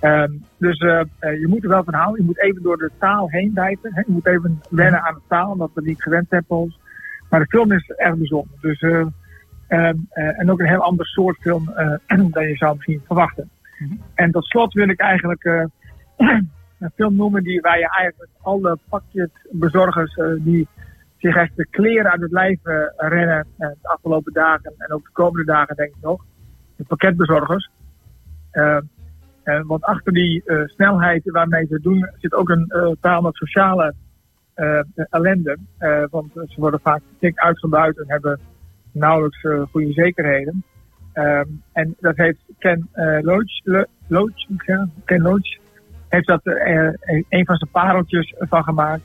Ehm, dus je moet er wel van houden. Je moet even door de taal heen bijten. Hè? Je moet even wennen aan de taal, omdat we niet gewend ons. Maar de film is echt bijzonder. Dus, eh, ehm, eh, en ook een heel ander soort film dan je zou misschien verwachten. En tot slot wil ik eigenlijk een film noemen die, waar je eigenlijk alle pakketbezorgers eh, die zich echt de kleren uit het lijf eh, rennen eh, de afgelopen dagen en ook de komende dagen denk ik nog. De pakketbezorgers. Eh, want achter die snelheid waarmee ze doen zit ook een uh, taal met sociale ellende. Want ze worden vaak dik uitgebuit en hebben nauwelijks goede zekerheden. Ehm, en dat heeft Ken Loach, Loach? Ken Loach, heeft dat eh, een- een van zijn pareltjes van gemaakt.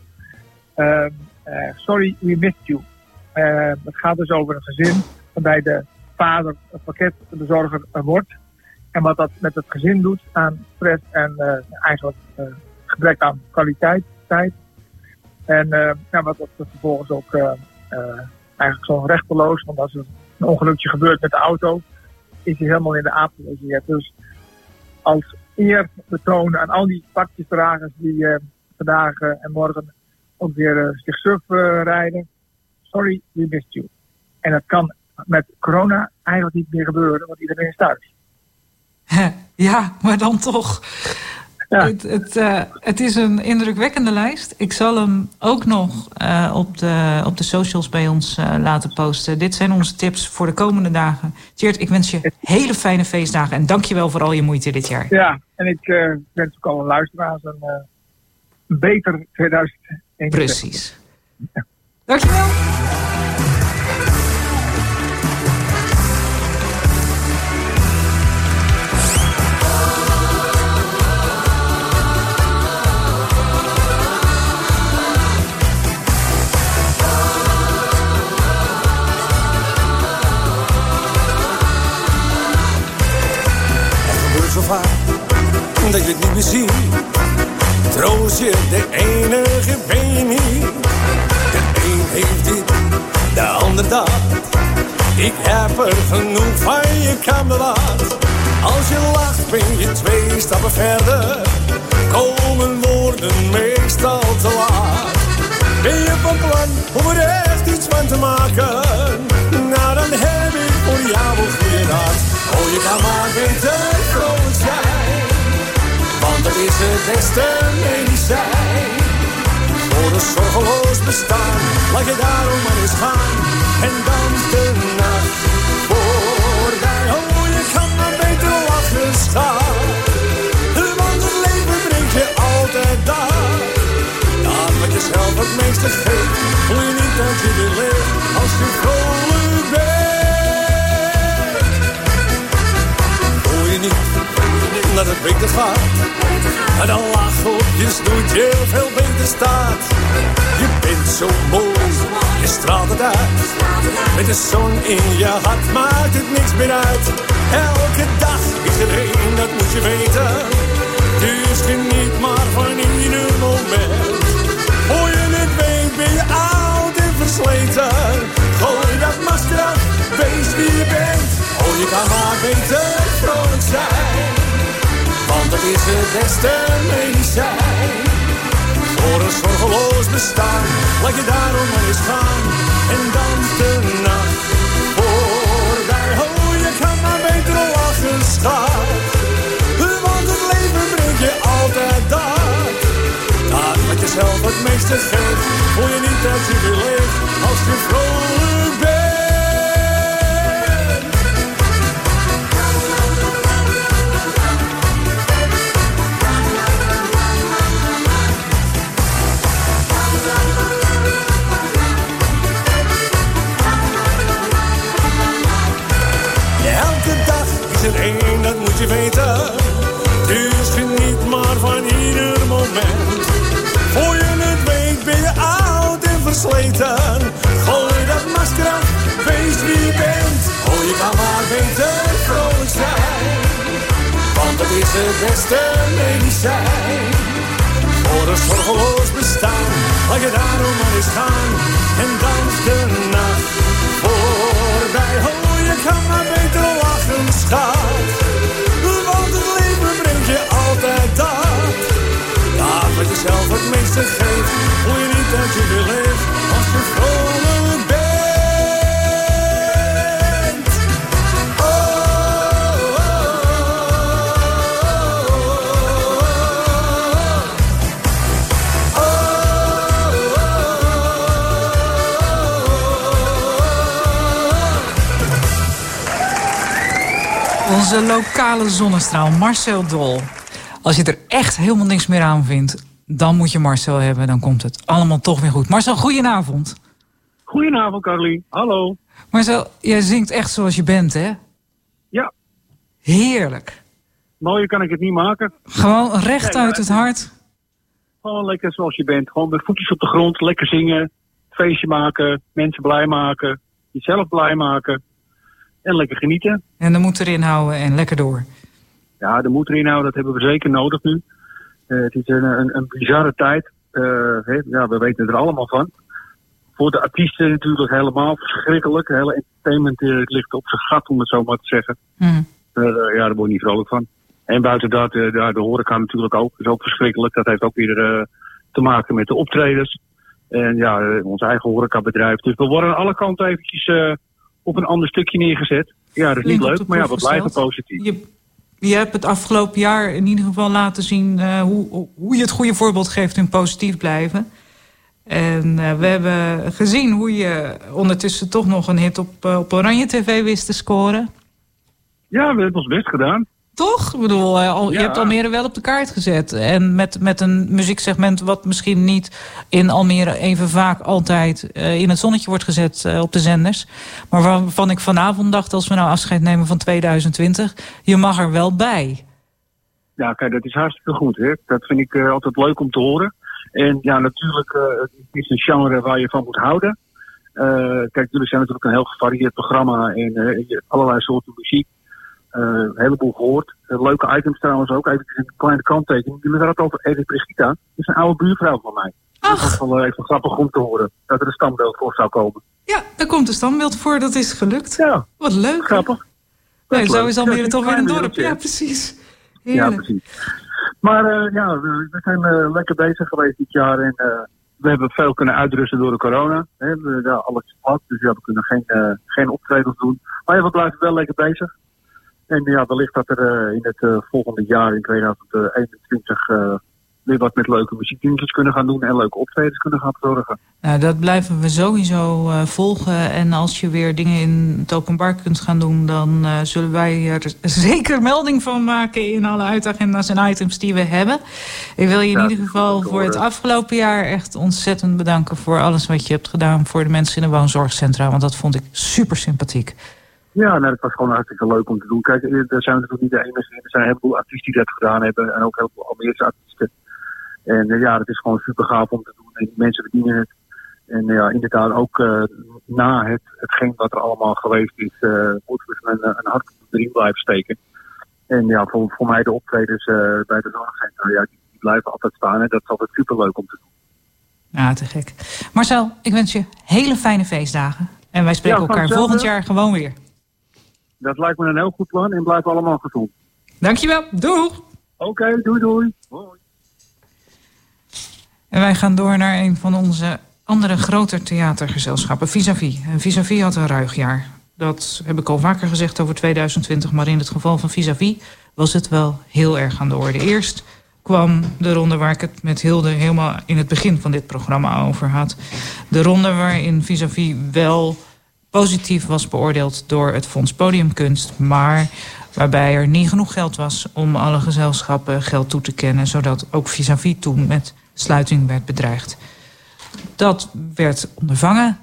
Ehm, eh, Sorry, we missed you. Eh, het gaat dus over een gezin waarbij de vader een pakketbezorger eh, wordt. En wat dat met het gezin doet aan stress en eh, eigenlijk eh, gebrek aan kwaliteit, tijd. En eh, ja, wat dat vervolgens ook eh, eh, eigenlijk zo rechteloos, want als er een ongelukje gebeurt met de auto, is hij helemaal in de apen gezet. Dus als eer betonen aan al die pakjesdragers die eh, vandaag eh, en morgen ook weer uh, zich surf eh, rijden. Sorry, we missed you. En dat kan met corona eigenlijk niet meer gebeuren, want iedereen is thuis. Ja, maar dan toch. Het, het, eh, het is een indrukwekkende lijst. Ik zal hem ook nog eh, op, de, op de socials bij ons eh, laten posten. Dit zijn onze tips voor de komende dagen. Tjeerd, ik wens je hele fijne feestdagen. En dankjewel voor al je moeite dit jaar. Ja, en ik wens ook alle luisteraars een, eh, een beter 2021. Precies. Dankjewel. Dat je het niet meer ziet. Troost je, de enige ben niet. De een heeft dit, de ander dat. Ik heb er genoeg van je kameraad. Als je lacht ben je twee stappen verder. Komen woorden meestal te laat. Ben je van plan om er echt iets van te maken? Nou dan heb ik voor jou een goede raad. Oh je kan maar beter vrolijk zijn. Dat is het beste medicijn. Voor een zorgeloos bestaan, laat je daarom maar eens gaan. En dan de nacht voorbij. Oh, je kan maar beter lachen staan. Want het leven brengt je altijd daar. Daar wat je zelf het meeste geeft, voel je niet dat je weer leeft. Als je vrolijk bent. Voel je niet dat het beter gaat. En een lach op je snoetje veel beter staat. Je bent zo mooi, je straalt het uit. Met de zon in je hart maakt het niks meer uit. Elke dag is er één, dat moet je weten. Dus geniet maar van ieder moment. Voor je het weet ben je oud en versleten. Gooi dat masker af, wees wie je bent. Oh, je kan maar beter vrolijk zijn. Dat is het beste medicijn. Voor een zorgeloos bestaan, laat je daarom maar eens gaan. En dan de nacht voorbij. Oh, je kan maar beter lachen, schat. Want het leven brengt je altijd dat. Daar wat je zelf het meeste geeft, voel je niet dat je weer leeft. Als je vrolijk het beste medicijn. Voor een zorgeloos bestaan, laat je daarom maar eens gaan. En dan de nacht voorbij. Oh, je kan maar beter lachen, schat. Want het leven brengt je altijd dat. Daar wat je zelf het meeste geeft, voel je niet dat je weer leeft. Als je vrolijk Onze lokale zonnestraal, Marcel Dol. Als je er echt helemaal niks meer aan vindt, dan moet je Marcel hebben. Dan komt het allemaal toch weer goed. Marcel, goedenavond. Goedenavond, Carly. Hallo. Marcel, jij zingt echt zoals je bent, hè? Ja. Heerlijk. Mooier kan ik het niet maken. Gewoon recht uit het hart. Gewoon lekker zoals je bent. Gewoon met voetjes op de grond, lekker zingen, feestje maken, mensen blij maken, jezelf blij maken en lekker genieten. En dan moet erin houden en lekker door. Ja, de moed erin houden, dat hebben we zeker nodig nu. Eh, het is een, een, een bizarre tijd. Eh, ja, we weten er allemaal van. Voor de artiesten natuurlijk helemaal verschrikkelijk. De hele entertainment eh, ligt op zijn gat, om het zo maar te zeggen. Eh, ja, daar word je niet vrolijk van. En buiten dat, de, de horeca natuurlijk ook. is ook verschrikkelijk. Dat heeft ook weer te maken met de optredens. En ja, ons eigen horecabedrijf. Dus we worden aan alle kanten eventjes op een ander stukje neergezet. Ja, dat is niet leuk, maar ja, we blijven gesteld. positief. Je, je hebt het afgelopen jaar in ieder geval laten zien eh, hoe, hoe je het goede voorbeeld geeft in positief blijven. En eh, we hebben gezien hoe je ondertussen toch nog een hit op, eh, op Oranje TV wist te scoren. Ja, we hebben ons best gedaan. Toch? Ik bedoel, je hebt Almere wel op de kaart gezet. En met, met een muzieksegment wat misschien niet in Almere even vaak altijd eh, in het zonnetje wordt gezet eh, op de zenders. Maar waarvan ik vanavond dacht, als we nou afscheid nemen van 2020, je mag er wel bij. Ja, kijk, dat is hartstikke goed. Hè? Dat vind ik eh, altijd leuk om te horen. En ja, natuurlijk, het is een genre waar je van moet houden. Kijk, jullie zijn natuurlijk een heel gevarieerd programma en allerlei soorten muziek. Eh, een heleboel gehoord. Eh, leuke items trouwens ook. Even een kleine kanttekening. Jullie hadden het over Edith Brigitta. Dat is een oude buurvrouw van mij. Dat is wel eh, even grappig om te horen. Dat er een stambeeld voor zou komen. Ja, daar komt een standbeeld voor, dat is gelukt. Ja. Wat leuk. Grappig. Nee, zo is Almere Ja, toch weer een dorp. Ja, precies. Ja, Heerlijk. precies. Maar ja, we, we zijn lekker bezig geweest dit jaar. En we hebben veel kunnen uitrusten door de corona. Hè. We hebben daar alles gehad, dus ja, we kunnen geen, geen optredens doen. Maar ja, we blijven wel lekker bezig. En ja, wellicht dat er eh, in het eh, volgende jaar, in 2021, eh, weer wat met leuke muziekdingetjes kunnen gaan doen en leuke optredens kunnen gaan verzorgen. Nou, dat blijven we sowieso eh, volgen. En als je weer dingen in het openbaar kunt gaan doen... dan zullen wij er zeker melding van maken... in alle uitagenda's en items die we hebben. Ik wil je in ieder geval voor het afgelopen jaar... echt ontzettend bedanken voor alles wat je hebt gedaan... voor de mensen in de woonzorgcentra. Want dat vond ik super sympathiek. Ja, nou, dat was gewoon hartstikke leuk om te doen. Kijk, er zijn natuurlijk niet de enige. Er zijn een heleboel artiesten die dat gedaan hebben. En ook heel veel Almeerse artiesten. En eh, ja, het is gewoon super gaaf om te doen. En die mensen verdienen het. En ja, inderdaad, ook eh, na het, hetgeen wat er allemaal geweest is, eh, moeten we een, een hart op de riem blijven steken. En ja, voor, voor mij de optredens eh, bij de zorgcentra, ja, die, die blijven altijd staan. En dat is altijd super leuk om te doen. Ja, te gek. Marcel, ik wens je hele fijne feestdagen. En wij spreken Ja, elkaar volgend jaar gewoon weer. Dat lijkt me een heel goed plan en blijf allemaal gezond. Dankjewel. Doeg! Oké, doei doei. En wij gaan door naar een van onze andere grote theatergezelschappen, Vis-à-vis. En Vis-à-vis had een ruig jaar. Dat heb ik al vaker gezegd over 2020, maar in het geval van Vis-à-vis was het wel heel erg aan de orde. Eerst kwam de ronde waar ik het met Hilde helemaal in het begin van dit programma over had. De ronde waarin Vis-à-vis wel positief was beoordeeld door het Fonds Podiumkunst, maar waarbij er niet genoeg geld was om alle gezelschappen geld toe te kennen, zodat ook vis-à-vis toen met sluiting werd bedreigd. Dat werd ondervangen.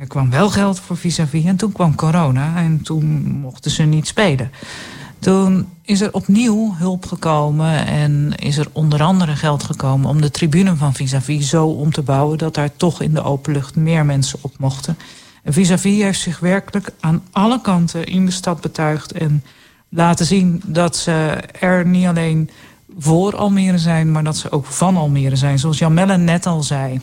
Er kwam wel geld voor vis-à-vis en toen kwam corona en toen mochten ze niet spelen. Toen is er opnieuw hulp gekomen en is er onder andere geld gekomen om de tribune van vis-à-vis zo om te bouwen dat daar toch in de openlucht meer mensen op mochten. En vis-à-vis heeft zich werkelijk aan alle kanten in de stad betuigd en laten zien dat ze er niet alleen voor Almere zijn, maar dat ze ook van Almere zijn. Zoals Jan Mellen net al zei.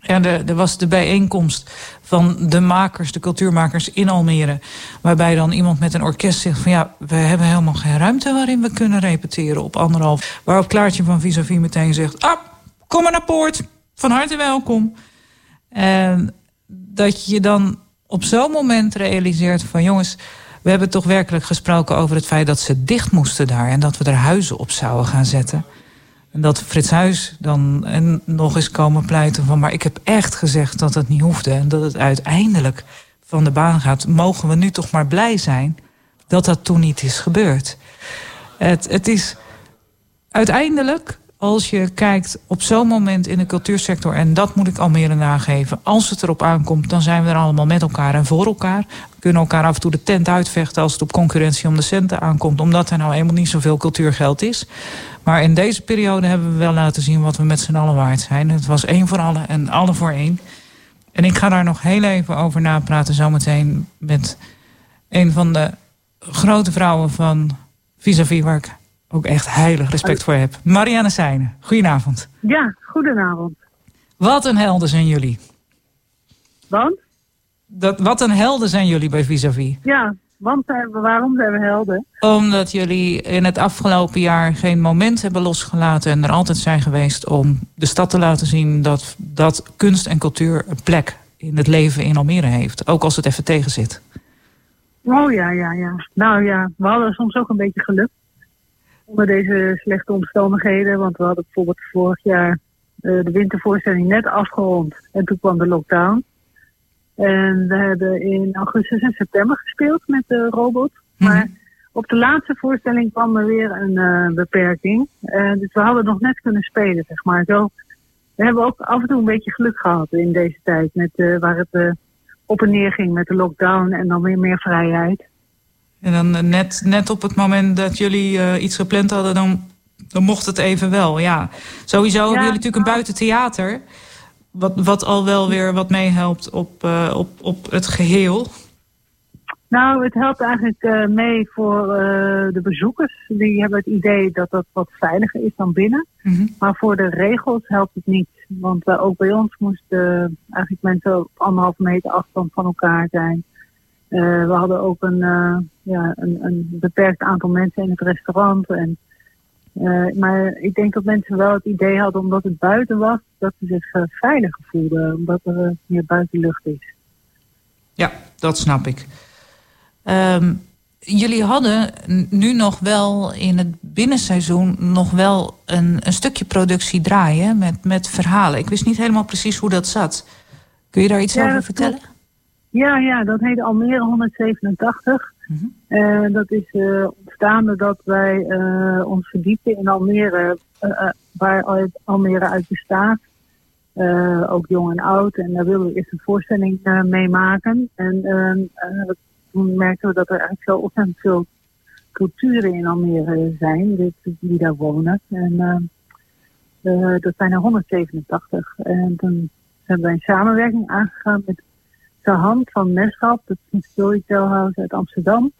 Er, er was de bijeenkomst van de makers, de cultuurmakers in Almere. Waarbij dan iemand met een orkest zegt van ja, we hebben helemaal geen ruimte waarin we kunnen repeteren op anderhalf. Waarop Klaartje van Vis-a-Vis meteen zegt, ah, kom maar naar Poort, van harte welkom. En dat je dan op zo'n moment realiseert van jongens, we hebben toch werkelijk gesproken over het feit dat ze dicht moesten daar. En dat we er huizen op zouden gaan zetten. En dat Frits Huis dan en nog eens komen pleiten van... maar ik heb echt gezegd dat het niet hoefde en dat het uiteindelijk van de baan gaat. Mogen we nu toch maar blij zijn dat dat toen niet is gebeurd. Het, het is uiteindelijk, als je kijkt op zo'n moment in de cultuursector... en dat moet ik Almere nageven, als het erop aankomt... dan zijn we er allemaal met elkaar en voor elkaar. We kunnen elkaar af en toe de tent uitvechten als het op concurrentie om de centen aankomt... omdat er nou eenmaal niet zoveel cultuurgeld is... Maar in deze periode hebben we wel laten zien wat we met z'n allen waard zijn. Het was één voor allen en alle voor één. En ik ga daar nog heel even over napraten zometeen met een van de grote vrouwen van Vis-a-vis... ook echt heilig respect voor heb. Marianne Seijnen, goedenavond. Ja, goedenavond. Wat een helden zijn jullie. Want? Dat, wat een helden zijn jullie bij Vis-a-vis. Ja, want we- waarom zijn we helden? Omdat jullie in het afgelopen jaar geen moment hebben losgelaten... en er altijd zijn geweest om de stad te laten zien... dat, dat kunst en cultuur een plek in het leven in Almere heeft. Ook als het even tegen zit. Oh ja, ja, ja. Nou ja, we hadden soms ook een beetje geluk. Onder deze slechte omstandigheden. Want we hadden bijvoorbeeld vorig jaar eh, de wintervoorstelling net afgerond. En toen kwam de lockdown. En we hebben in augustus en september gespeeld met de robot. Maar op de laatste voorstelling kwam er weer een eh, beperking. Eh, dus we hadden nog net kunnen spelen, zeg maar. Zo, we hebben ook af en toe een beetje geluk gehad in deze tijd. Met, eh, waar het op en neer ging met de lockdown en dan weer meer vrijheid. En dan eh, net, net op het moment dat jullie eh, iets gepland hadden... Dan, dan mocht het even wel, ja. Sowieso hebben jullie natuurlijk een buitentheater... Wat, wat al wel weer wat meehelpt op, eh, op, op het geheel. Nou, het helpt eigenlijk mee voor de bezoekers. Die hebben het idee dat dat wat veiliger is dan binnen. Maar voor de regels helpt het niet. Want ook bij ons moesten eigenlijk mensen op anderhalve meter afstand van elkaar zijn. We hadden ook een, ja, een, een beperkt aantal mensen in het restaurant. En, eh, maar ik denk dat mensen wel het idee hadden, omdat het buiten was, dat ze zich eh, veiliger voelden. Omdat er eh, meer buitenlucht is. Ja, dat snap ik. Ehm, jullie hadden nu nog wel in het binnenseizoen nog wel een, een stukje productie draaien met, met verhalen. Ik wist niet helemaal precies hoe dat zat. Kun je daar iets Ja, over vertellen? Ja, ja, dat heet Almere 187. Eh, dat is eh, ontstaan doordat wij eh, ons verdiepen in Almere, waar Almere uit bestaat. Ook jong en oud. En daar wilden we eerst een voorstelling mee maken. En ehm, eh, toen merkten we dat er eigenlijk zo ontzettend veel culturen in Almere zijn, die, die daar wonen. En ehm, eh, dat zijn er 187. En toen zijn wij een samenwerking aangegaan met de hand van Meschap, dat is een storytelhouse uit Amsterdam.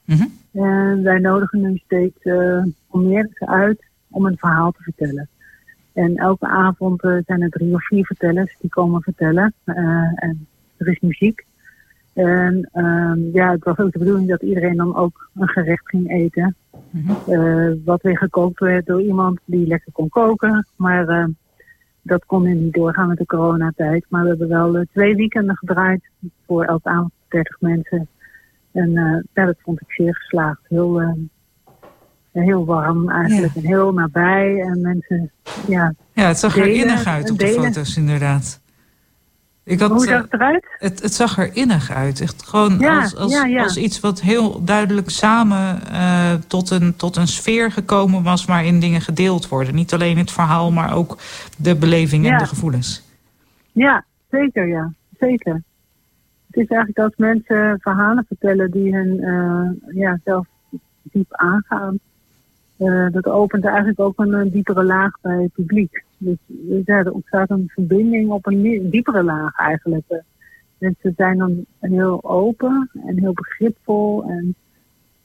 En wij nodigen nu steeds uh, Almeerders uit om een verhaal te vertellen. En elke avond eh, zijn er drie of vier vertellers die komen vertellen. Eh, en er is muziek. En ehm, ja, het was ook de bedoeling dat iedereen dan ook een gerecht ging eten. Eh, wat weer gekookt werd door iemand die lekker kon koken. Maar eh, dat kon nu niet doorgaan met de coronatijd. Maar we hebben wel eh, twee weekenden gedraaid voor elke avond 30 mensen. En ja, dat vond ik zeer geslaagd. Heel, eh, heel warm eigenlijk en heel nabij. En mensen, ja... Ja, het zag er innig uit op de foto's, inderdaad. Ik had, Hoe zag eh, het eruit? Het, het zag er innig uit. Echt gewoon Ja, als, als, ja, ja. als iets wat heel duidelijk samen eh, tot, een, tot een sfeer gekomen was... waarin dingen gedeeld worden. Niet alleen het verhaal, maar ook de beleving en de gevoelens. Ja, zeker, ja. Zeker. Het is eigenlijk als mensen verhalen vertellen die hen eh, ja, zelf diep aangaan. dat opent eigenlijk ook een, diepere laag bij het publiek. Dus er ontstaat een verbinding op een diepere laag eigenlijk. Eh, Mensen zijn dan heel open en heel begripvol. En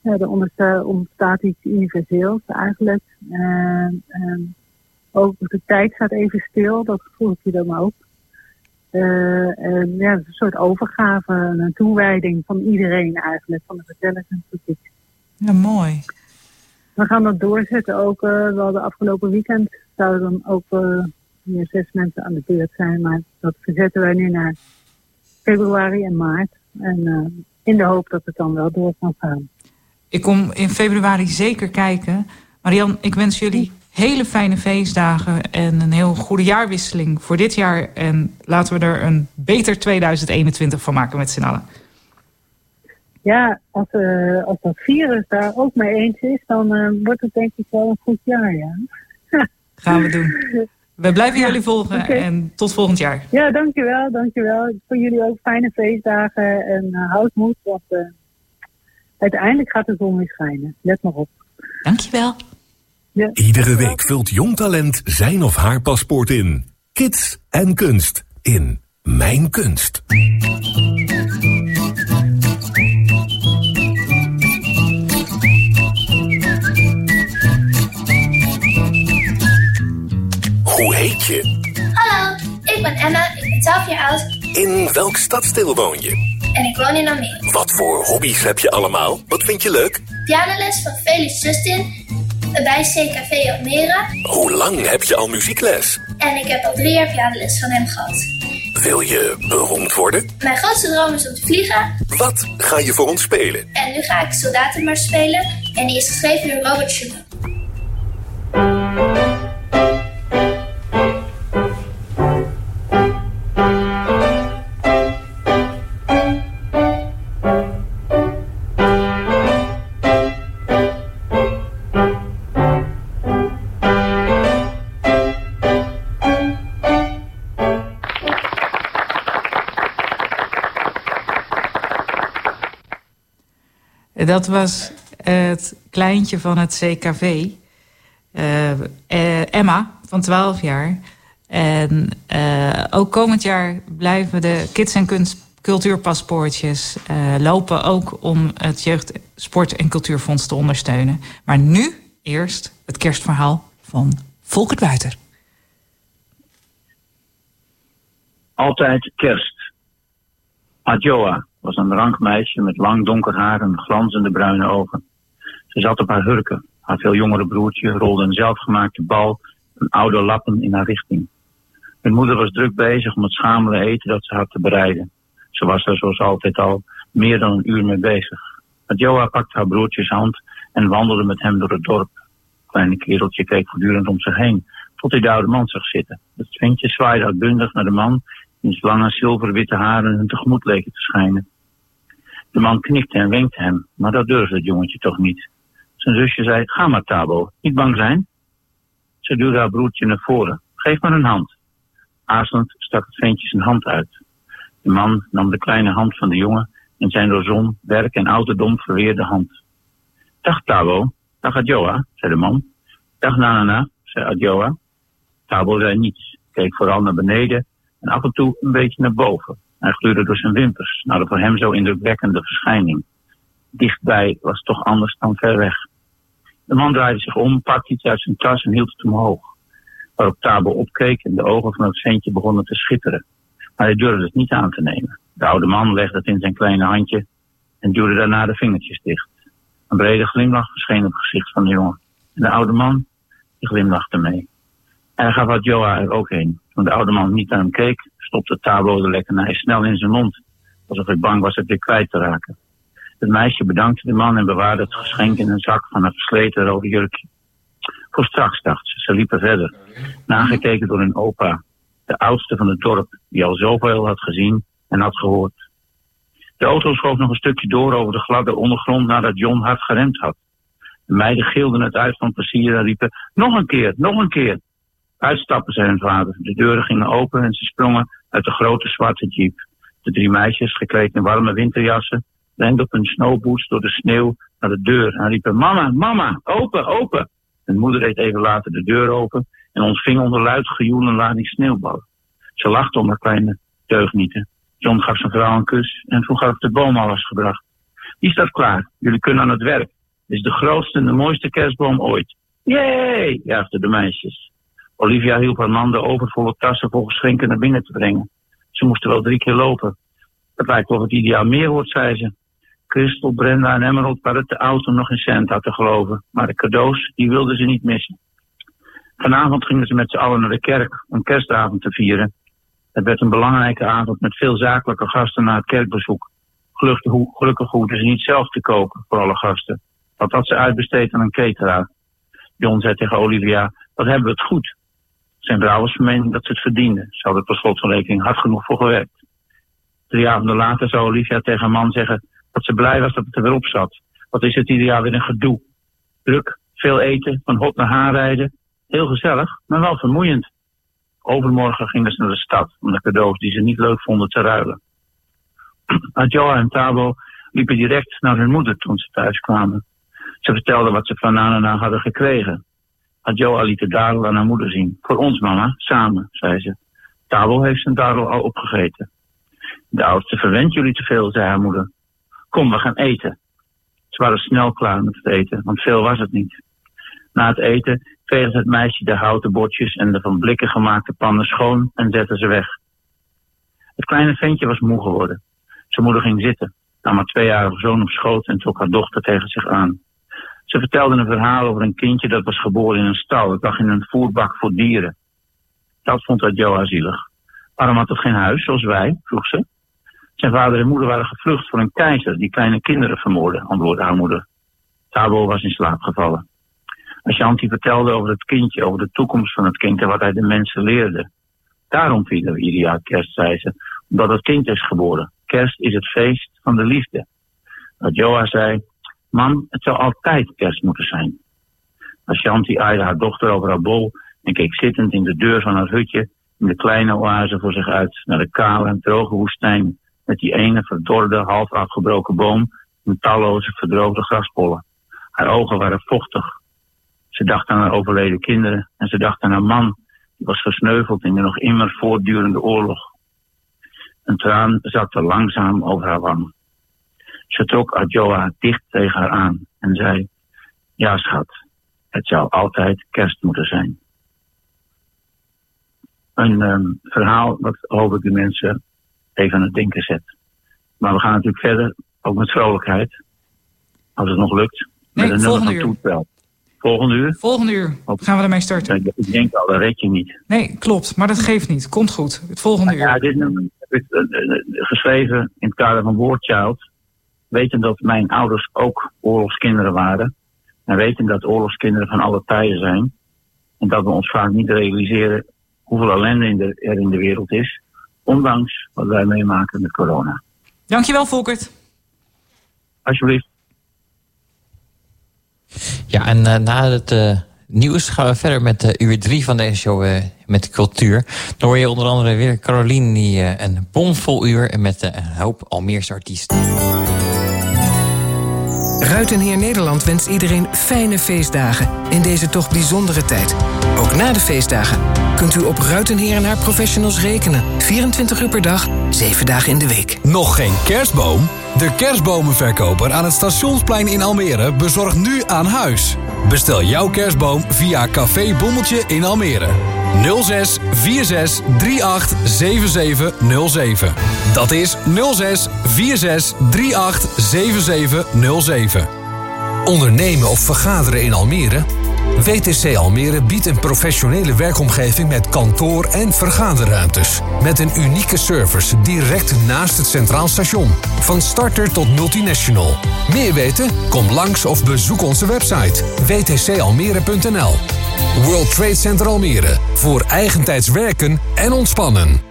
ja, er ontsta- ontstaat iets universeels eigenlijk. En, en ook de tijd staat even stil, dat voel je dan ook. Eh, en ja, een soort overgave, een toewijding van iedereen eigenlijk, van de vertellers en publiek. Ja, mooi. We gaan dat doorzetten ook. eh wel de afgelopen weekend zouden dan ook eh, hier zes mensen aan de beurt zijn. Maar dat verzetten wij nu naar februari en maart. En eh, in de hoop dat het dan wel door kan gaan. Ik kom in februari zeker kijken. Marian, ik wens jullie hele fijne feestdagen... en een heel goede jaarwisseling voor dit jaar. En laten we er een beter 2021 van maken met z'n allen. Ja, als, eh, als dat virus daar ook mee eens is, dan eh, wordt het denk ik wel een goed jaar, ja. Gaan we doen. We blijven Ja, jullie volgen en tot volgend jaar. Ja, dankjewel, dankjewel. Voor jullie ook fijne feestdagen en uh, houd moed, want eh, uiteindelijk gaat de zon weer schijnen. Let maar op. Dankjewel. Ja. Iedere week vult jong talent zijn of haar paspoort in. Kids en kunst in Mijn Kunst. Je? Hallo, ik ben Emma, ik ben 12 jaar oud In welk stadsdeel woon je? en ik woon in Almere. Wat voor hobby's heb je allemaal? Wat vind je leuk? Pianoles van Felix Sustin bij CKV Almere. Hoe lang heb je al muziekles? En ik heb al drie jaar pianoles van hem gehad. Wil je beroemd worden? Mijn grootste droom is om te vliegen. Wat ga je voor ons spelen? En nu ga ik Soldatenmars spelen. En die is geschreven door Robert Schumann. Dat was het kleintje van het CKV. eh, eh, Emma, van 12 jaar. En eh, ook komend jaar blijven de kids- en kunst cultuurpaspoortjes lopen... ook om het Jeugd, Sport en Cultuurfonds te ondersteunen. Maar nu eerst het kerstverhaal van Volkert Buiter. Altijd kerst. Adjoa was een rank meisje met lang donker haar en glanzende bruine ogen. Ze zat op haar hurken. Haar veel jongere broertje rolde een zelfgemaakte bal van oude lappen in haar richting. Hun moeder was druk bezig om het schamele eten dat ze had te bereiden. Ze was er zoals altijd al meer dan een uur mee bezig. Adjoa pakte haar broertjes hand en wandelde met hem door het dorp. Kleine kereltje keek voortdurend om zich heen, tot hij de oude man zag zitten. Het ventje zwaaide uitbundig naar de man, wiens lange zilverwitte haren hun tegemoet leken te schijnen. De man knikte en wenkte hem, maar dat durfde het jongetje toch niet. Zijn zusje zei, ga maar Tabo, niet bang zijn. Ze duwde haar broertje naar voren. Geef maar een hand. Aarzelend stak het ventje zijn hand uit. De man nam de kleine hand van de jongen en zijn door zon, werk en ouderdom verweerde hand. Dag Tabo, dag Adjoa, zei de man. Dag Nanana, zei Adjoa. Tabo zei niets, keek vooral naar beneden en af en toe een beetje naar boven. Hij gluurde door zijn wimpers, naar de voor hem zo indrukwekkende verschijning. Dichtbij was toch anders dan ver weg. De man draaide zich om, pakte iets uit zijn tas en hield het omhoog. Waarop Tabo opkeek en de ogen van het ventje begonnen te schitteren. Maar hij durfde het niet aan te nemen. De oude man legde het in zijn kleine handje en duwde daarna de vingertjes dicht. Een brede glimlach verscheen op het gezicht van de jongen. En de oude man, die glimlachte mee. En hij gaf Adjoa er ook heen. Toen de oude man niet naar hem keek, stopte Tabo de lekkernij snel in zijn mond. Alsof hij bang was het weer kwijt te raken. Het meisje bedankte de man en bewaarde het geschenk in een zak van een versleten rode jurkje. Voor straks, dacht ze. Ze liepen verder. Nagekeken door hun opa, de oudste van het dorp, die al zoveel had gezien en had gehoord. De auto schoof nog een stukje door over de gladde ondergrond nadat John hard geremd had. De meiden gilden het uit van plezier en riepen, nog een keer, nog een keer. Uitstappen, zei hun vader. De deuren gingen open en ze sprongen uit de grote zwarte jeep. De drie meisjes, gekleed in warme winterjassen, renden op hun snowboots door de sneeuw naar de deur en riepen, mama, mama, open, open. Hun moeder deed even later de deur open en ontving onder luid gejoel een lading sneeuwballen. Ze lachte om haar kleine deugnieten. John gaf zijn vrouw een kus en vroeg haar de boom al was gebracht. Die staat klaar. Jullie kunnen aan het werk. Het is de grootste en de mooiste kerstboom ooit. Jee, juichten de meisjes. Olivia hielp haar man de overvolle tassen vol geschenken naar binnen te brengen. Ze moesten wel drie keer lopen. Het lijkt wel het ideaal meer wordt, zei ze. Christel, Brenda en Emerald waren oud om nog in Santa te geloven. Maar de cadeaus, die wilden ze niet missen. Vanavond gingen ze met z'n allen naar de kerk om kerstavond te vieren. Het werd een belangrijke avond met veel zakelijke gasten na het kerkbezoek. Gelukkig, gelukkig hoefden ze niet zelf te koken voor alle gasten. Dat had ze uitbesteed aan een cateraar. John zei tegen Olivia, wat hebben we het goed. Zijn van mening dat ze het verdiende. Ze hadden er per slot van rekening hard genoeg voor gewerkt. Drie avonden later zou Olivia tegen haar man zeggen dat ze blij was dat het er weer op zat. Wat is het ieder jaar weer een gedoe. Druk, veel eten, van hot naar haar rijden. Heel gezellig, maar wel vermoeiend. Overmorgen gingen ze naar de stad om de cadeaus die ze niet leuk vonden te ruilen. Adjoa en Tabo liepen direct naar hun moeder toen ze thuis kwamen. Ze vertelden wat ze van Nana hadden gekregen. Adjoa liet de dadel aan haar moeder zien. Voor ons mama, samen, zei ze. Tabo heeft zijn dadel al opgegeten. De oudste verwendt jullie te veel, zei haar moeder. Kom, we gaan eten. Ze waren snel klaar met het eten, want veel was het niet. Na het eten veegde het meisje de houten bordjes en de van blikken gemaakte pannen schoon en zette ze weg. Het kleine ventje was moe geworden. Zijn moeder ging zitten, nam haar tweejarige zoon op schoot en trok haar dochter tegen zich aan. Ze vertelde een verhaal over een kindje dat was geboren in een stal. Het lag in een voerbak voor dieren. Dat vond Adjoa zielig. Waarom had het geen huis, zoals wij? vroeg ze. Zijn vader en moeder waren gevlucht voor een keizer die kleine kinderen vermoordde, antwoordde haar moeder. Tabo was in slaap gevallen. Ashanti vertelde over het kindje, over de toekomst van het kind en wat hij de mensen leerde. Daarom vieren we ieder jaar kerst, zei ze, omdat het kind is geboren. Kerst is het feest van de liefde. Adjoa zei, mam, het zou altijd kerst moeten zijn. Ashanti aaide haar dochter over haar bol en keek zittend in de deur van haar hutje in de kleine oase voor zich uit naar de kale en droge woestijn met die ene verdorde, half afgebroken boom en talloze verdroogde graspollen. Haar ogen waren vochtig. Ze dacht aan haar overleden kinderen en ze dacht aan haar man, die was gesneuveld in de nog immer voortdurende oorlog. Een traan zakte langzaam over haar wang. Ze trok Adjoa dicht tegen haar aan en zei, ja schat, het zou altijd kerst moeten zijn. Een ehm, verhaal wat hoop ik de mensen even aan het denken zet. Maar we gaan natuurlijk verder, ook met vrolijkheid, als het nog lukt, Nee, met een nummer volgende van uur. Toetbel. Volgende uur? Volgende uur gaan we ermee starten. Ik denk al, dat red je niet. Nee, klopt. Maar dat geeft niet. Komt goed. Het volgende uur. Ja, dit nummer heb ik eh, eh, geschreven in het kader van Wordchild. Weten dat mijn ouders ook oorlogskinderen waren. En weten dat oorlogskinderen van alle tijden zijn. En dat we ons vaak niet realiseren hoeveel ellende in de- er in de wereld is. Ondanks wat wij meemaken met corona. Dankjewel, Volkert. Alsjeblieft. Ja, en eh, na het eh, nieuws gaan we verder met eh, uur drie van deze show eh, met de cultuur. Dan hoor je onder andere weer Caroline die eh, een bomvol uur met eh, een hoop Almeerse artiesten. Ruitenheer Nederland wenst iedereen fijne feestdagen in deze toch bijzondere tijd. Ook na de feestdagen kunt u op Ruitenheer en haar professionals rekenen. 24 uur per dag, 7 dagen in de week. Nog geen kerstboom? De kerstbomenverkoper aan het Stationsplein in Almere bezorgt nu aan huis. Bestel jouw kerstboom via Café Bommeltje in Almere. 06 46 38 7707. Dat is 06 46 38 7707. Ondernemen of vergaderen in Almere? WTC Almere biedt een professionele werkomgeving met kantoor- en vergaderruimtes. Met een unieke service direct naast het Centraal Station. Van starter tot multinational. Meer weten? Kom langs of bezoek onze website wtcalmere.nl. World Trade Center Almere. Voor eigentijds werken en ontspannen.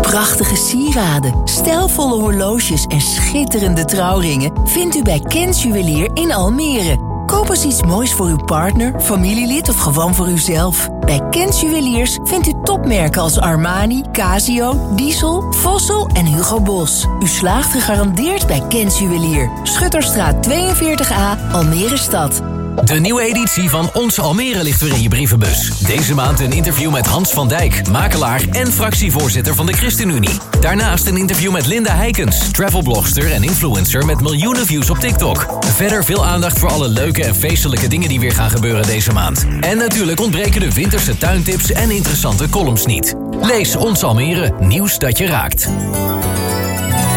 Prachtige sieraden, stijlvolle horloges en schitterende trouwringen vindt u bij Kens Juwelier in Almere. Koop eens iets moois voor uw partner, familielid of gewoon voor uzelf. Bij Kens Juweliers vindt u topmerken als Armani, Casio, Diesel, Vossel en Hugo Boss. U slaagt gegarandeerd bij Kens Juwelier. Schutterstraat 42a, Almere Stad. De nieuwe editie van Ons Almere ligt weer in je brievenbus. Deze maand een interview met Hans van Dijk, makelaar en fractievoorzitter van de ChristenUnie. Daarnaast een interview met Linda Heikens, travelblogster en influencer met miljoenen views op TikTok. Verder veel aandacht voor alle leuke en feestelijke dingen die weer gaan gebeuren deze maand. En natuurlijk ontbreken de winterse tuintips en interessante columns niet. Lees Ons Almere, nieuws dat je raakt.